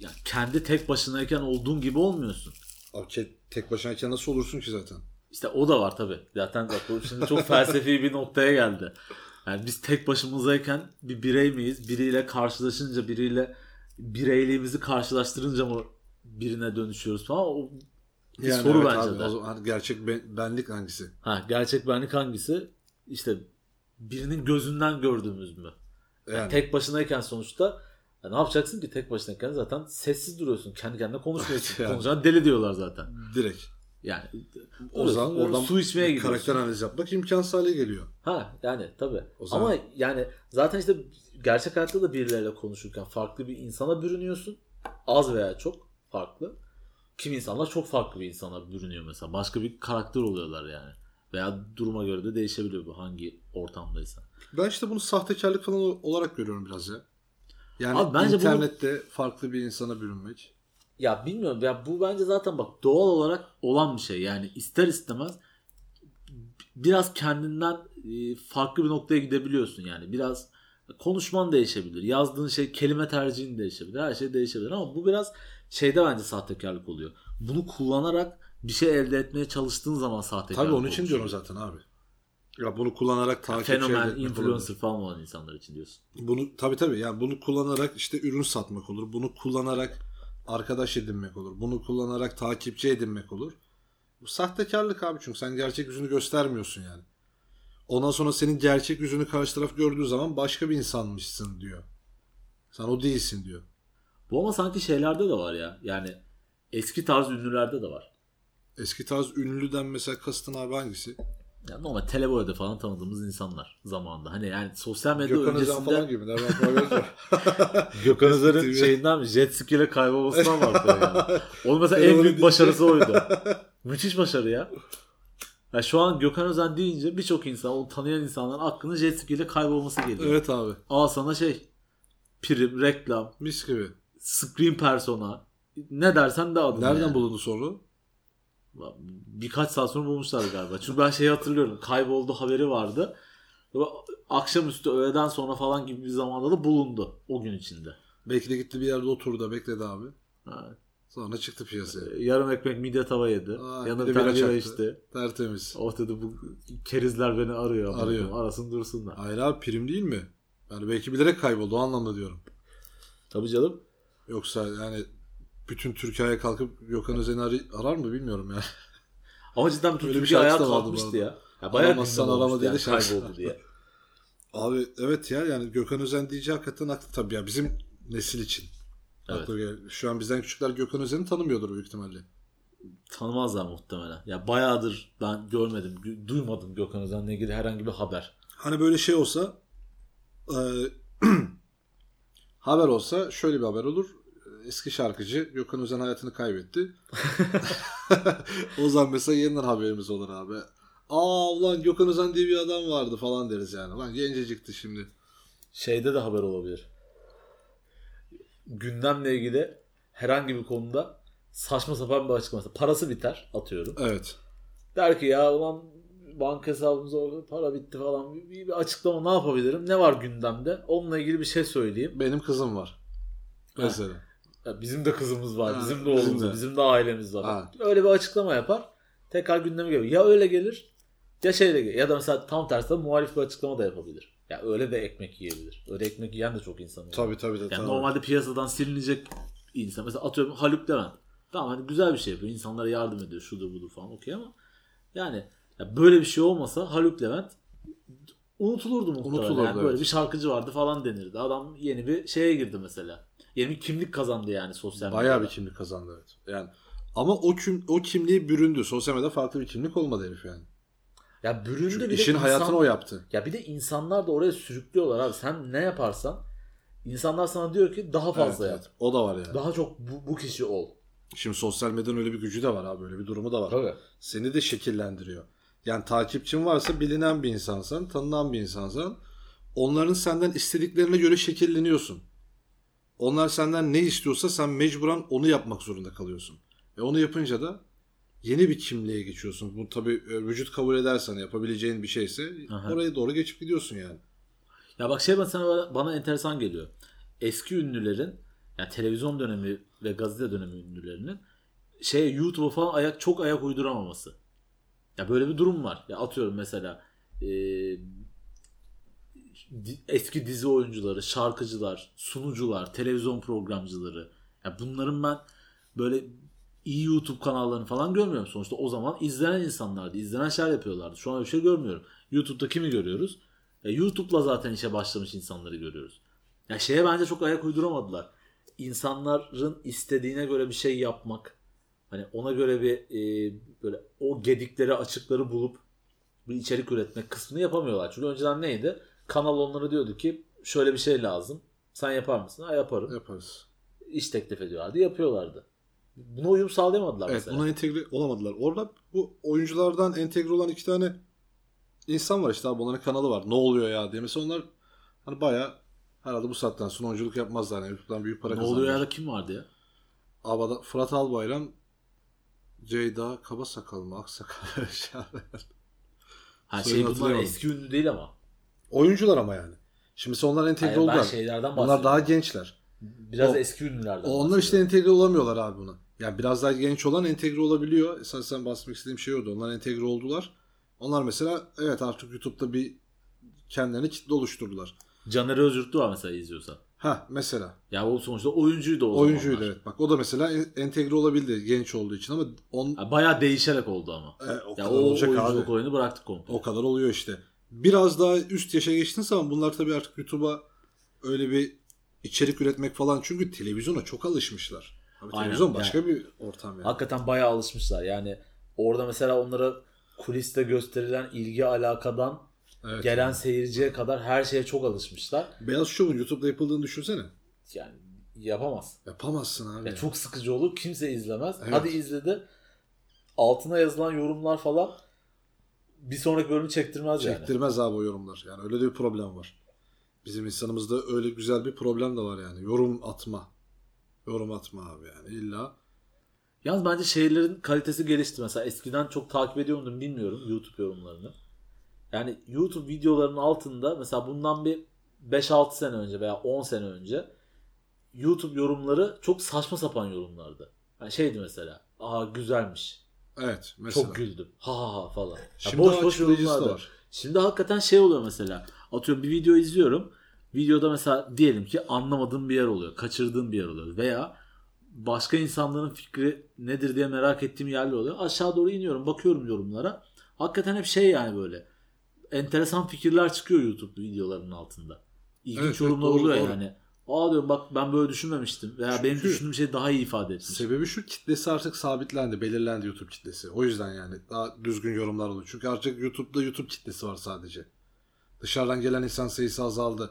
yani kendi tek başınayken olduğun gibi olmuyorsun. Abi tek başınayken nasıl olursun ki zaten? İşte o da var tabi. Zaten bak bu şimdi çok felsefi bir noktaya geldi. Yani biz tek başımızdayken bir birey miyiz? Biriyle karşılaşınca, biriyle bireyliğimizi karşılaştırınca mı birine dönüşüyoruz falan. O bir soru evet bence abi, de. o zaman gerçek ben- benlik hangisi? Ha, gerçek benlik hangisi? İşte birinin gözünden gördüğümüz mü? Yani Yani. tek başınayken sonuçta ya ne yapacaksın ki tek başınayken zaten sessiz duruyorsun. Kendi kendine konuşmuyorsun. Yani. Konuşana deli diyorlar zaten. Direkt. Yani O zaman oradan su içmeye gidiyorsun. karakter analizi yapmak imkansız hale geliyor. Ha yani zaman- Ama yani zaten işte gerçek hayatta da birileriyle konuşurken farklı bir insana bürünüyorsun. Az veya çok farklı. Kim insanlar çok farklı bir insana bürünüyor mesela. Başka bir karakter oluyorlar yani. Veya duruma göre de değişebiliyor bu hangi ortamdaysa. Ben işte bunu sahtekarlık falan olarak görüyorum biraz ya. Yani Abi bence bunu- internette farklı bir insana bürünmek. Ya bilmiyorum ya bu bence zaten bak doğal olarak olan bir şey. Yani ister istemez biraz kendinden e, farklı bir noktaya gidebiliyorsun yani. Biraz konuşman değişebilir. Yazdığın şey kelime tercihin değişebilir. Her şey değişebilir ama bu biraz şeyde bence sahtekarlık oluyor. Bunu kullanarak bir şey elde etmeye çalıştığın zaman sahtekarlık Tabii onun için olmuş diyorum zaten abi. Ya bunu kullanarak takipçi elde Fenomen, etmek influencer falan olan insanlar için diyorsun. Bunu tabii tabii yani bunu kullanarak işte ürün satmak olur. Bunu kullanarak arkadaş edinmek olur. Bunu kullanarak takipçi edinmek olur. Bu sahtekarlık abi çünkü sen gerçek yüzünü göstermiyorsun yani. Ondan sonra senin gerçek yüzünü karşı taraf gördüğü zaman başka bir insanmışsın diyor. Sen o değilsin diyor. Bu ama sanki şeylerde de var ya. Yani eski tarz ünlülerde de var. Eski tarz ünlüden mesela kastın abi hangisi? Yani normal teleboyada falan tanıdığımız insanlar zamanında. Hani yani sosyal medya Gökhan öncesinde falan gibi. Nereden? Gökhan Özer'in TV. şeyinden? Jet ski ile kaybolmasından var. Yani. Onun mesela en büyük başarısı oydu. Müthiş başarı ya. Ya şu an Gökhan Özen deyince birçok insan, onu tanıyan insanların aklına jet ski ile kaybolması geliyor. evet abi. Al sana şey, prim, reklam, Mis gibi. screen persona, ne dersen de adını Nereden yani. bulundu sonra? Birkaç saat sonra bulmuşlar galiba. Çünkü ben şeyi hatırlıyorum. Kayboldu haberi vardı. Akşamüstü öğleden sonra falan gibi bir zamanda da bulundu o gün içinde. Belki de gitti bir yerde oturdu da bekledi abi. Ha. Sonra çıktı piyasaya. Yarım ekmek midye tava yedi. Aa, Yanına bir tane bira içti. Tertemiz. Oh dedi bu kerizler beni arıyor. ama Arıyor. dedim, Arasın dursunlar. Hayır abi prim değil mi? Yani belki bilerek kayboldu o anlamda diyorum. Tabii canım. Yoksa yani bütün Türkiye'ye kalkıp Gökhan Özen'i ar- arar mı bilmiyorum ya. Ama cidden bütün Öyle bir Türkiye ayağa kalkmıştı ya. ya bayağı Aramazsan arama diye yani kayboldu diye. Abi evet ya yani Gökhan Özen diyece hakikaten haklı tabii ya bizim nesil için. Evet. Şu an bizden küçükler Gökhan Özen'i tanımıyordur büyük ihtimalle. Tanımazlar muhtemelen. Ya bayağıdır ben görmedim, gö- duymadım Gökhan Özen'le ilgili herhangi bir haber. Hani böyle şey olsa e, haber olsa şöyle bir haber olur. Eski şarkıcı Gökhan Özen hayatını kaybetti. o zaman mesela yeniden haberimiz olur abi. Aa ulan Gökhan Özen diye bir adam vardı falan deriz yani. Lan gencecikti şimdi. Şeyde de haber olabilir. Gündemle ilgili herhangi bir konuda saçma sapan bir açıklaması. Parası biter atıyorum. Evet. Der ki ya ulan banka hesabımıza para bitti falan. Bir, bir, bir açıklama ne yapabilirim? Ne var gündemde? Onunla ilgili bir şey söyleyeyim. Benim kızım var. Mesela. Ya bizim de kızımız var, Ha, bizim de bizim oğlumuz var, de. bizim de ailemiz var. Ha. Öyle bir açıklama yapar. tekrar gündeme geliyor. Ya öyle gelir ya şeyle gelir. Ya da mesela tam tersi de muhalif bir açıklama da yapabilir. Ya öyle de ekmek yiyebilir. Öyle ekmek yiyen de çok insan oluyor. Tabii tabii de. Yani tabii. normalde piyasadan silinecek insan. Mesela atıyorum Haluk Levent. Tamam hani güzel bir şey yapıyor. İnsanlara yardım ediyor. Şudur budur falan okey ama yani ya böyle bir şey olmasa Haluk Levent unutulurdu muhtemelen. Unutulurdu, yani böyle evet. bir şarkıcı vardı falan denirdi. Adam yeni bir şeye girdi mesela. Yeni bir kimlik kazandı yani sosyal medyada. Bayağı bir kimlik kazandı evet. Yani ama o kim o kimliği büründü. Sosyal medyada farklı bir kimlik olmadı herif yani. Ya büründü Çünkü bir işin insan- hayatını o yaptı. Ya bir de insanlar da oraya sürüklüyorlar abi. Sen ne yaparsan insanlar sana diyor ki daha fazla Evet, yap. evet. O da var yani. Daha çok bu, bu kişi ol. Şimdi sosyal medyanın öyle bir gücü de var abi. Öyle bir durumu da var. Tabii. Seni de şekillendiriyor. Yani takipçin varsa bilinen bir insansan, tanınan bir insansan onların senden istediklerine göre şekilleniyorsun. Onlar senden ne istiyorsa sen mecburen onu yapmak zorunda kalıyorsun. Ve onu yapınca da yeni bir kimliğe geçiyorsun. Bu tabii e, vücut kabul edersen yapabileceğin bir şeyse Aha. oraya doğru geçip gidiyorsun yani. Ya bak şey bana, bana enteresan geliyor. Eski ünlülerin yani televizyon dönemi ve gazete dönemi ünlülerinin şey YouTube'a falan ayak çok ayak uyduramaması. Ya böyle bir durum var. Ya atıyorum mesela e, eski dizi oyuncuları, şarkıcılar, sunucular, televizyon programcıları. Ya bunların ben böyle iyi YouTube kanallarını falan görmüyorum. Sonuçta o zaman izlenen insanlardı. izlenen şeyler yapıyorlardı. Şu an öyle bir şey görmüyorum. YouTube'da kimi görüyoruz? Ya YouTube'la zaten işe başlamış insanları görüyoruz. Ya şeye bence çok ayak uyduramadılar. İnsanların istediğine göre bir şey yapmak. Hani ona göre bir e, böyle o gedikleri açıkları bulup bir içerik üretmek kısmını yapamıyorlar. Çünkü önceden neydi? Kanal onlara diyordu ki şöyle bir şey lazım. Sen yapar mısın? Ha yaparım. Yaparız. İş teklif ediyorlardı. Yapıyorlardı. Buna uyum sağlayamadılar Evet mesela. buna entegre olamadılar. Orada bu oyunculardan entegre olan iki tane insan var işte abi onların kanalı var. Ne oluyor ya diye. Mesela onlar hani bayağı herhalde bu saatten sonra oyunculuk yapmazlar. Yani YouTube'dan büyük para ne kazanırlar. oluyor ya da kim vardı ya? Abada, Fırat Albayram Ceyda Kabasakal mı? Aksakal şey. Ha şey bunlar eski ünlü değil ama. Oyuncular ama yani. Şimdi onlar entegre Hayır, ben oldular. şeylerden Onlar daha gençler. Biraz O- eski ünlülerden. Onlar işte entegre olamıyorlar abi buna. Yani biraz daha genç olan entegre olabiliyor. Esasen bahsetmek istediğim şey oydu. Onlar entegre oldular. Onlar mesela evet artık YouTube'da bir kendilerine kitle oluşturdular. Caner Özgürtlü var mesela izliyorsa. Ha mesela. Ya o sonuçta oyuncuydu o Oyuncuydu zamanlar. evet. Bak o da mesela en- entegre olabildi genç olduğu için ama on, Ya bayağı değişerek oldu ama. E, o ya kadar o olacak oyunculuk abi. oyunu bıraktık komple. o kadar oluyor işte. Biraz daha üst yaşa geçtiğin zaman bunlar tabii artık YouTube'a öyle bir içerik üretmek falan çünkü televizyona çok alışmışlar. Abi Aynen. televizyon başka Yani- bir ortam yani. Hakikaten bayağı alışmışlar. Yani orada mesela onlara kuliste gösterilen ilgi alakadan Evet. gelen seyirciye kadar her şeye çok alışmışlar. Beyaz Şov'un YouTube'da yapıldığını düşünsene. Yani yapamaz. Yapamazsın abi. Ya çok sıkıcı olur. Kimse izlemez. Evet. Hadi izledi. Altına yazılan yorumlar falan bir sonraki bölümü çektirmez yani. Çektirmez abi o yorumlar. Yani öyle de bir problem var. Bizim insanımızda öyle güzel bir problem de var yani. Yorum atma. Yorum atma abi yani illa. Yalnız bence şeylerin kalitesi gelişti. Mesela eskiden çok takip ediyor muydum bilmiyorum YouTube yorumlarını. Yani YouTube videolarının altında mesela bundan bir 5-6 sene önce veya 10 sene önce YouTube yorumları çok saçma sapan yorumlardı. Yani şeydi mesela. Aa güzelmiş. Evet mesela. Çok güldüm. Ha ha ha falan. Ya Şimdi boş boş yorumlardı. var. Şimdi hakikaten şey oluyor mesela. Atıyorum bir video izliyorum. Videoda mesela diyelim ki anlamadığım bir yer oluyor. Kaçırdığım bir yer oluyor. Veya başka insanların fikri nedir diye merak ettiğim yerler oluyor. Aşağı doğru iniyorum. Bakıyorum yorumlara. Hakikaten hep şey yani böyle. Enteresan fikirler çıkıyor YouTube videolarının altında. İlginç Evet, evet, yorumlar doğru, oluyor doğru. yani. Aa diyorum bak ben böyle düşünmemiştim. Veya benim Çünkü- düşündüğüm şey daha iyi ifade etmiş. Sebebi şu kitlesi artık sabitlendi, belirlendi YouTube kitlesi. O yüzden yani daha düzgün yorumlar oluyor. Çünkü artık YouTube'da YouTube kitlesi var sadece. Dışarıdan gelen insan sayısı azaldı.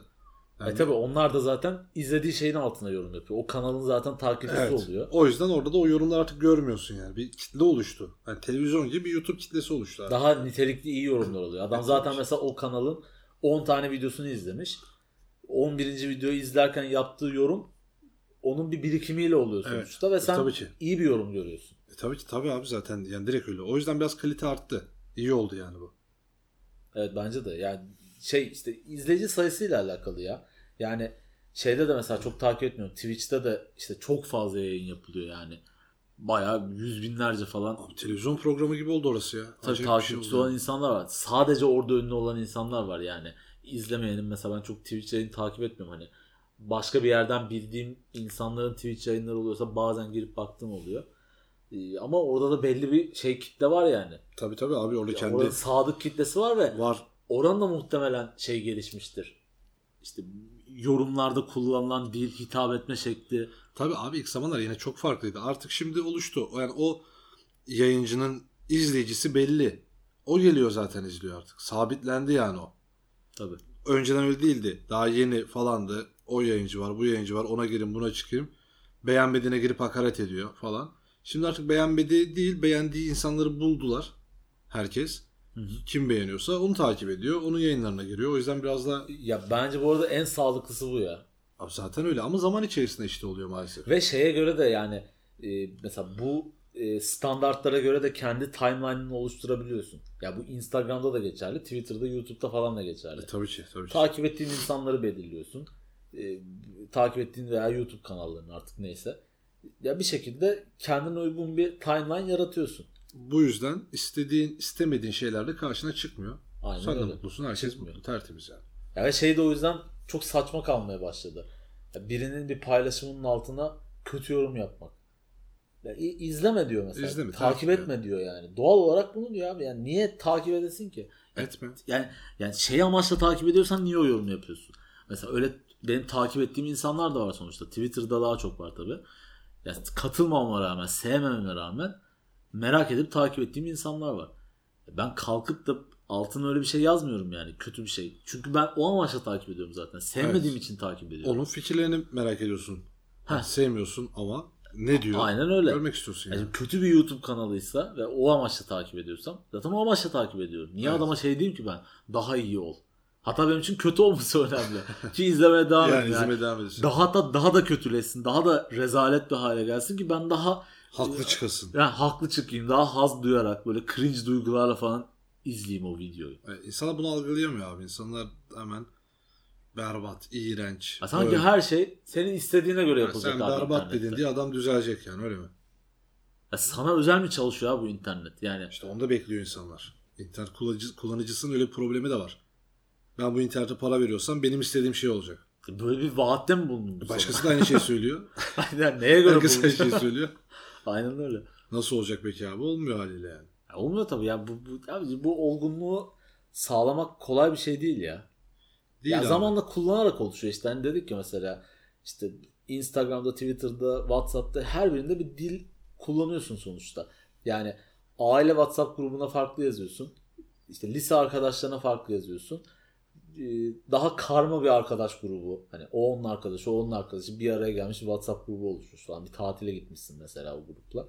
Yani- E tabi onlar da zaten izlediği şeyin altına yorum yapıyor. O kanalın zaten takipçisi Evet. oluyor. O yüzden orada da o yorumları artık görmüyorsun yani. Bir kitle oluştu. Yani televizyon gibi bir YouTube kitlesi oluştu. artık. Daha nitelikli iyi yorumlar oluyor. Adam Evet, zaten mesela o kanalın 10 tane videosunu izlemiş. 11. videoyu izlerken yaptığı yorum onun bir birikimiyle oluyor Evet. sonuçta ve E, sen tabii ki. iyi bir yorum görüyorsun. E, tabii ki tabii abi zaten yani direkt öyle. O yüzden biraz kalite arttı. İyi oldu yani bu. Evet bence de. Yani şey işte izleyici sayısıyla alakalı ya. Yani şeyde de mesela çok takip etmiyorum. Twitch'te de işte çok fazla yayın yapılıyor yani. bayağı yüz binlerce falan Abi televizyon programı gibi oldu orası ya. tabii şey takipçisi oldu. olan insanlar var. Sadece orada ünlü olan insanlar var yani. İzlemeyenim mesela ben çok Twitch yayını takip etmiyorum hani. Başka bir yerden bildiğim insanların Twitch yayınları oluyorsa bazen girip baktığım oluyor. Ee, ama orada da belli bir şey kitle var yani. Tabii tabii abi orada kendi Orada sadık kitlesi var ve var. Oran da muhtemelen şey gelişmiştir. İşte yorumlarda kullanılan dil, hitap etme şekli. Tabii abi ilk zamanlar yine çok farklıydı. Artık şimdi oluştu. Yani o yayıncının izleyicisi belli. O geliyor zaten izliyor artık. Sabitlendi yani o. Tabii. Önceden öyle değildi. Daha yeni falandı. O yayıncı var, bu yayıncı var. Ona girin, buna çıkayım. Beğenmediğine girip hakaret ediyor falan. Şimdi artık beğenmediği değil, beğendiği insanları buldular. Herkes. Kim beğeniyorsa onu takip ediyor. Onun yayınlarına giriyor. O yüzden biraz da Ya bence bu arada en sağlıklısı bu ya. Abi zaten öyle ama zaman içerisinde işte oluyor maalesef. Ve şeye göre de yani e, mesela bu e, standartlara göre de kendi timeline'ını oluşturabiliyorsun. Ya bu Instagram'da da geçerli, Twitter'da, YouTube'da falan da geçerli. E, tabii ki, tabii ki. Takip ettiğin insanları belirliyorsun. E, takip ettiğin veya YouTube kanallarını artık neyse. Ya bir şekilde kendine uygun bir timeline yaratıyorsun. Bu yüzden istediğin, istemediğin şeyler de karşına çıkmıyor. Aynen Sen de öyle. mutlusun, herkes Çıkmıyor. mutlu, tertemiz yani. Ya ve şey de o yüzden çok saçma kalmaya başladı. Ya birinin bir paylaşımının altına kötü yorum yapmak. Ya i- izleme diyor mesela. İzleme, takip takip etme diyor yani. Doğal olarak bunu diyor abi. Yani niye takip edesin ki? Etme. Yani yani şey amaçla takip ediyorsan niye o yorumu yapıyorsun? Mesela öyle benim takip ettiğim insanlar da var sonuçta. Twitter'da daha çok var tabi. Yani katılmamama rağmen, sevmememe rağmen merak edip takip ettiğim insanlar var. Ben kalkıp da altına öyle bir şey yazmıyorum yani. Kötü bir şey. Çünkü ben o amaçla takip ediyorum zaten. Sevmediğim Evet. için takip ediyorum. Onun fikirlerini merak ediyorsun. Heh. Sevmiyorsun ama ne diyor? Aynen öyle. Görmek istiyorsun yani. Yani kötü bir YouTube kanalıysa ve o amaçla takip ediyorsam zaten o amaçla takip ediyorum. Niye Evet. adama şey diyeyim ki ben daha iyi ol. Hatta benim için kötü olması önemli. ki izlemeye devam Yani edin. izlemeye devam edesin. Daha da daha da kötüleşsin. Daha da rezalet bir hale gelsin ki ben daha Haklı çıkasın. yani haklı çıkayım. Daha haz duyarak böyle cringe duygularla falan izleyeyim o videoyu. Evet, insanlar bunu algılayamıyor abi. İnsanlar hemen berbat, iğrenç. Ya sanki böyle. her şey senin istediğine göre Yani yapılacak Sen abi berbat internette. dedin diye adam düzelecek yani öyle mi? Ya sana özel mi çalışıyor abi bu internet? Yani İşte onu da bekliyor insanlar. İnternet kullanıcı, kullanıcısının öyle bir problemi de var. Ben bu internete para veriyorsam benim istediğim şey olacak. böyle bir vaatte mi bulundun? bu Başkası da aynı şeyi söylüyor. Aynen neye göre Herkes aynı bulundun? şeyi söylüyor. Aynen öyle. Nasıl olacak peki abi? Olmuyor haliyle yani. Ya olmuyor tabii ya bu, bu, abi bu olgunluğu sağlamak kolay bir şey değil ya. Değil ya abi. zamanla kullanarak oluşuyor işte. Hani dedik ya mesela işte Instagram'da, Twitter'da, WhatsApp'ta her birinde bir dil kullanıyorsun sonuçta. Yani aile WhatsApp grubuna farklı yazıyorsun. İşte lise arkadaşlarına farklı yazıyorsun. Ee, Daha karma bir arkadaş grubu. Hani o onun arkadaşı, o onun arkadaşı bir araya gelmiş bir WhatsApp grubu oluşmuş falan. Bir tatile gitmişsin mesela o grupla.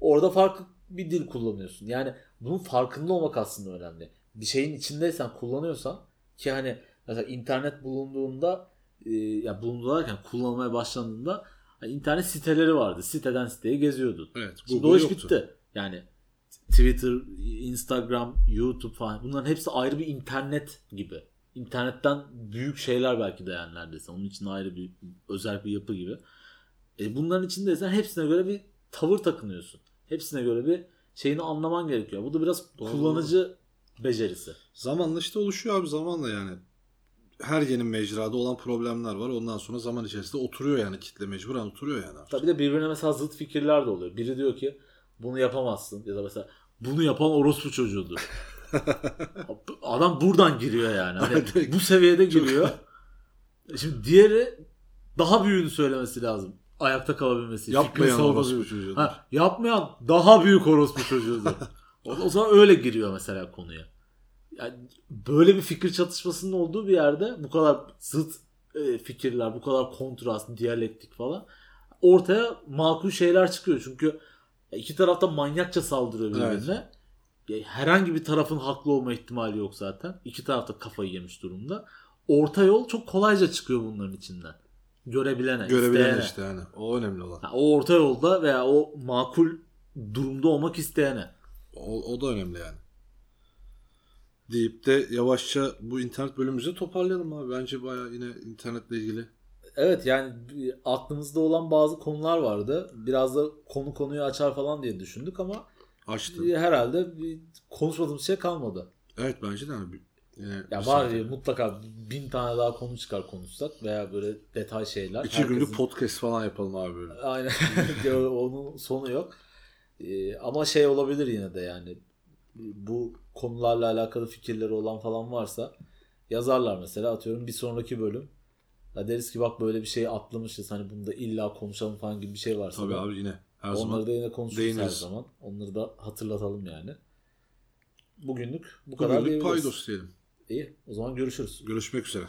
Orada farklı bir dil kullanıyorsun. Yani bunun farkında olmak aslında önemli. Bir şeyin içindeysen kullanıyorsan ki hani mesela internet bulunduğunda e, ya bulunduğu derken kullanılmaya başlandığında hani internet siteleri vardı. Siteden siteye geziyordun. Evet. Şimdi o iş bitti. Yani Twitter, Instagram, YouTube falan bunların hepsi ayrı bir internet gibi. İnternetten büyük şeyler belki de yani neredeyse. Onun için ayrı bir özel bir yapı gibi. E bunların içindeysen hepsine göre bir tavır takınıyorsun. Hepsine göre bir şeyini anlaman gerekiyor. Bu da biraz Doğru. kullanıcı becerisi. Zamanla işte oluşuyor abi zamanla yani. Her yeni mecrada olan problemler var. Ondan sonra zaman içerisinde oturuyor yani kitle mecburen oturuyor yani. artık. Tabii de birbirine mesela zıt fikirler de oluyor. Biri diyor ki bunu yapamazsın ya da mesela bunu yapan orospu çocuğudur. Adam buradan giriyor yani. Hani bu seviyede giriyor. Şimdi diğeri daha büyüğünü söylemesi lazım. Ayakta kalabilmesi. için. Yapmayan orospu çocuğudur. Ha, yapmayan daha büyük orospu çocuğudur. o, o zaman öyle giriyor mesela konuya. Yani böyle bir fikir çatışmasının olduğu bir yerde bu kadar zıt e, fikirler, bu kadar kontrast, diyalektik falan ortaya makul şeyler çıkıyor. Çünkü iki tarafta manyakça saldırıyor birbirine. Ya Herhangi bir tarafın haklı olma ihtimali yok zaten. İki taraf da kafayı yemiş durumda. Orta yol çok kolayca çıkıyor bunların içinden. Görebilene, Görebilen isteyene. işte yani. O önemli olan. O orta yolda veya o makul durumda olmak isteyene. O, o da önemli yani. Deyip de yavaşça bu internet bölümümüzü toparlayalım abi. Bence bayağı yine internetle ilgili. evet yani aklımızda olan bazı konular vardı. Biraz da konu konuyu açar falan diye düşündük ama Açtı. herhalde bir konuşmadığımız şey kalmadı. Evet bence de abi. Yine Ya bir var ya mutlaka bin tane daha konu çıkar konuşsak veya böyle detay şeyler. İki günlük Herkesin- podcast falan yapalım abi böyle. Aynen. Ya Onun sonu yok. Ee, ama şey olabilir yine de yani bu konularla alakalı fikirleri olan falan varsa yazarlar mesela atıyorum bir sonraki bölüm ya deriz ki bak böyle bir şey atlamışız hani bunu da illa konuşalım falan gibi bir şey varsa Tabii da abi yine. Her onları zaman. da yine konuşuruz her değiniriz. zaman. Onları da hatırlatalım yani. Bugünlük bu kadar Bugünlük diyebiliriz. paydos diyelim. İyi o zaman görüşürüz. Görüşmek üzere.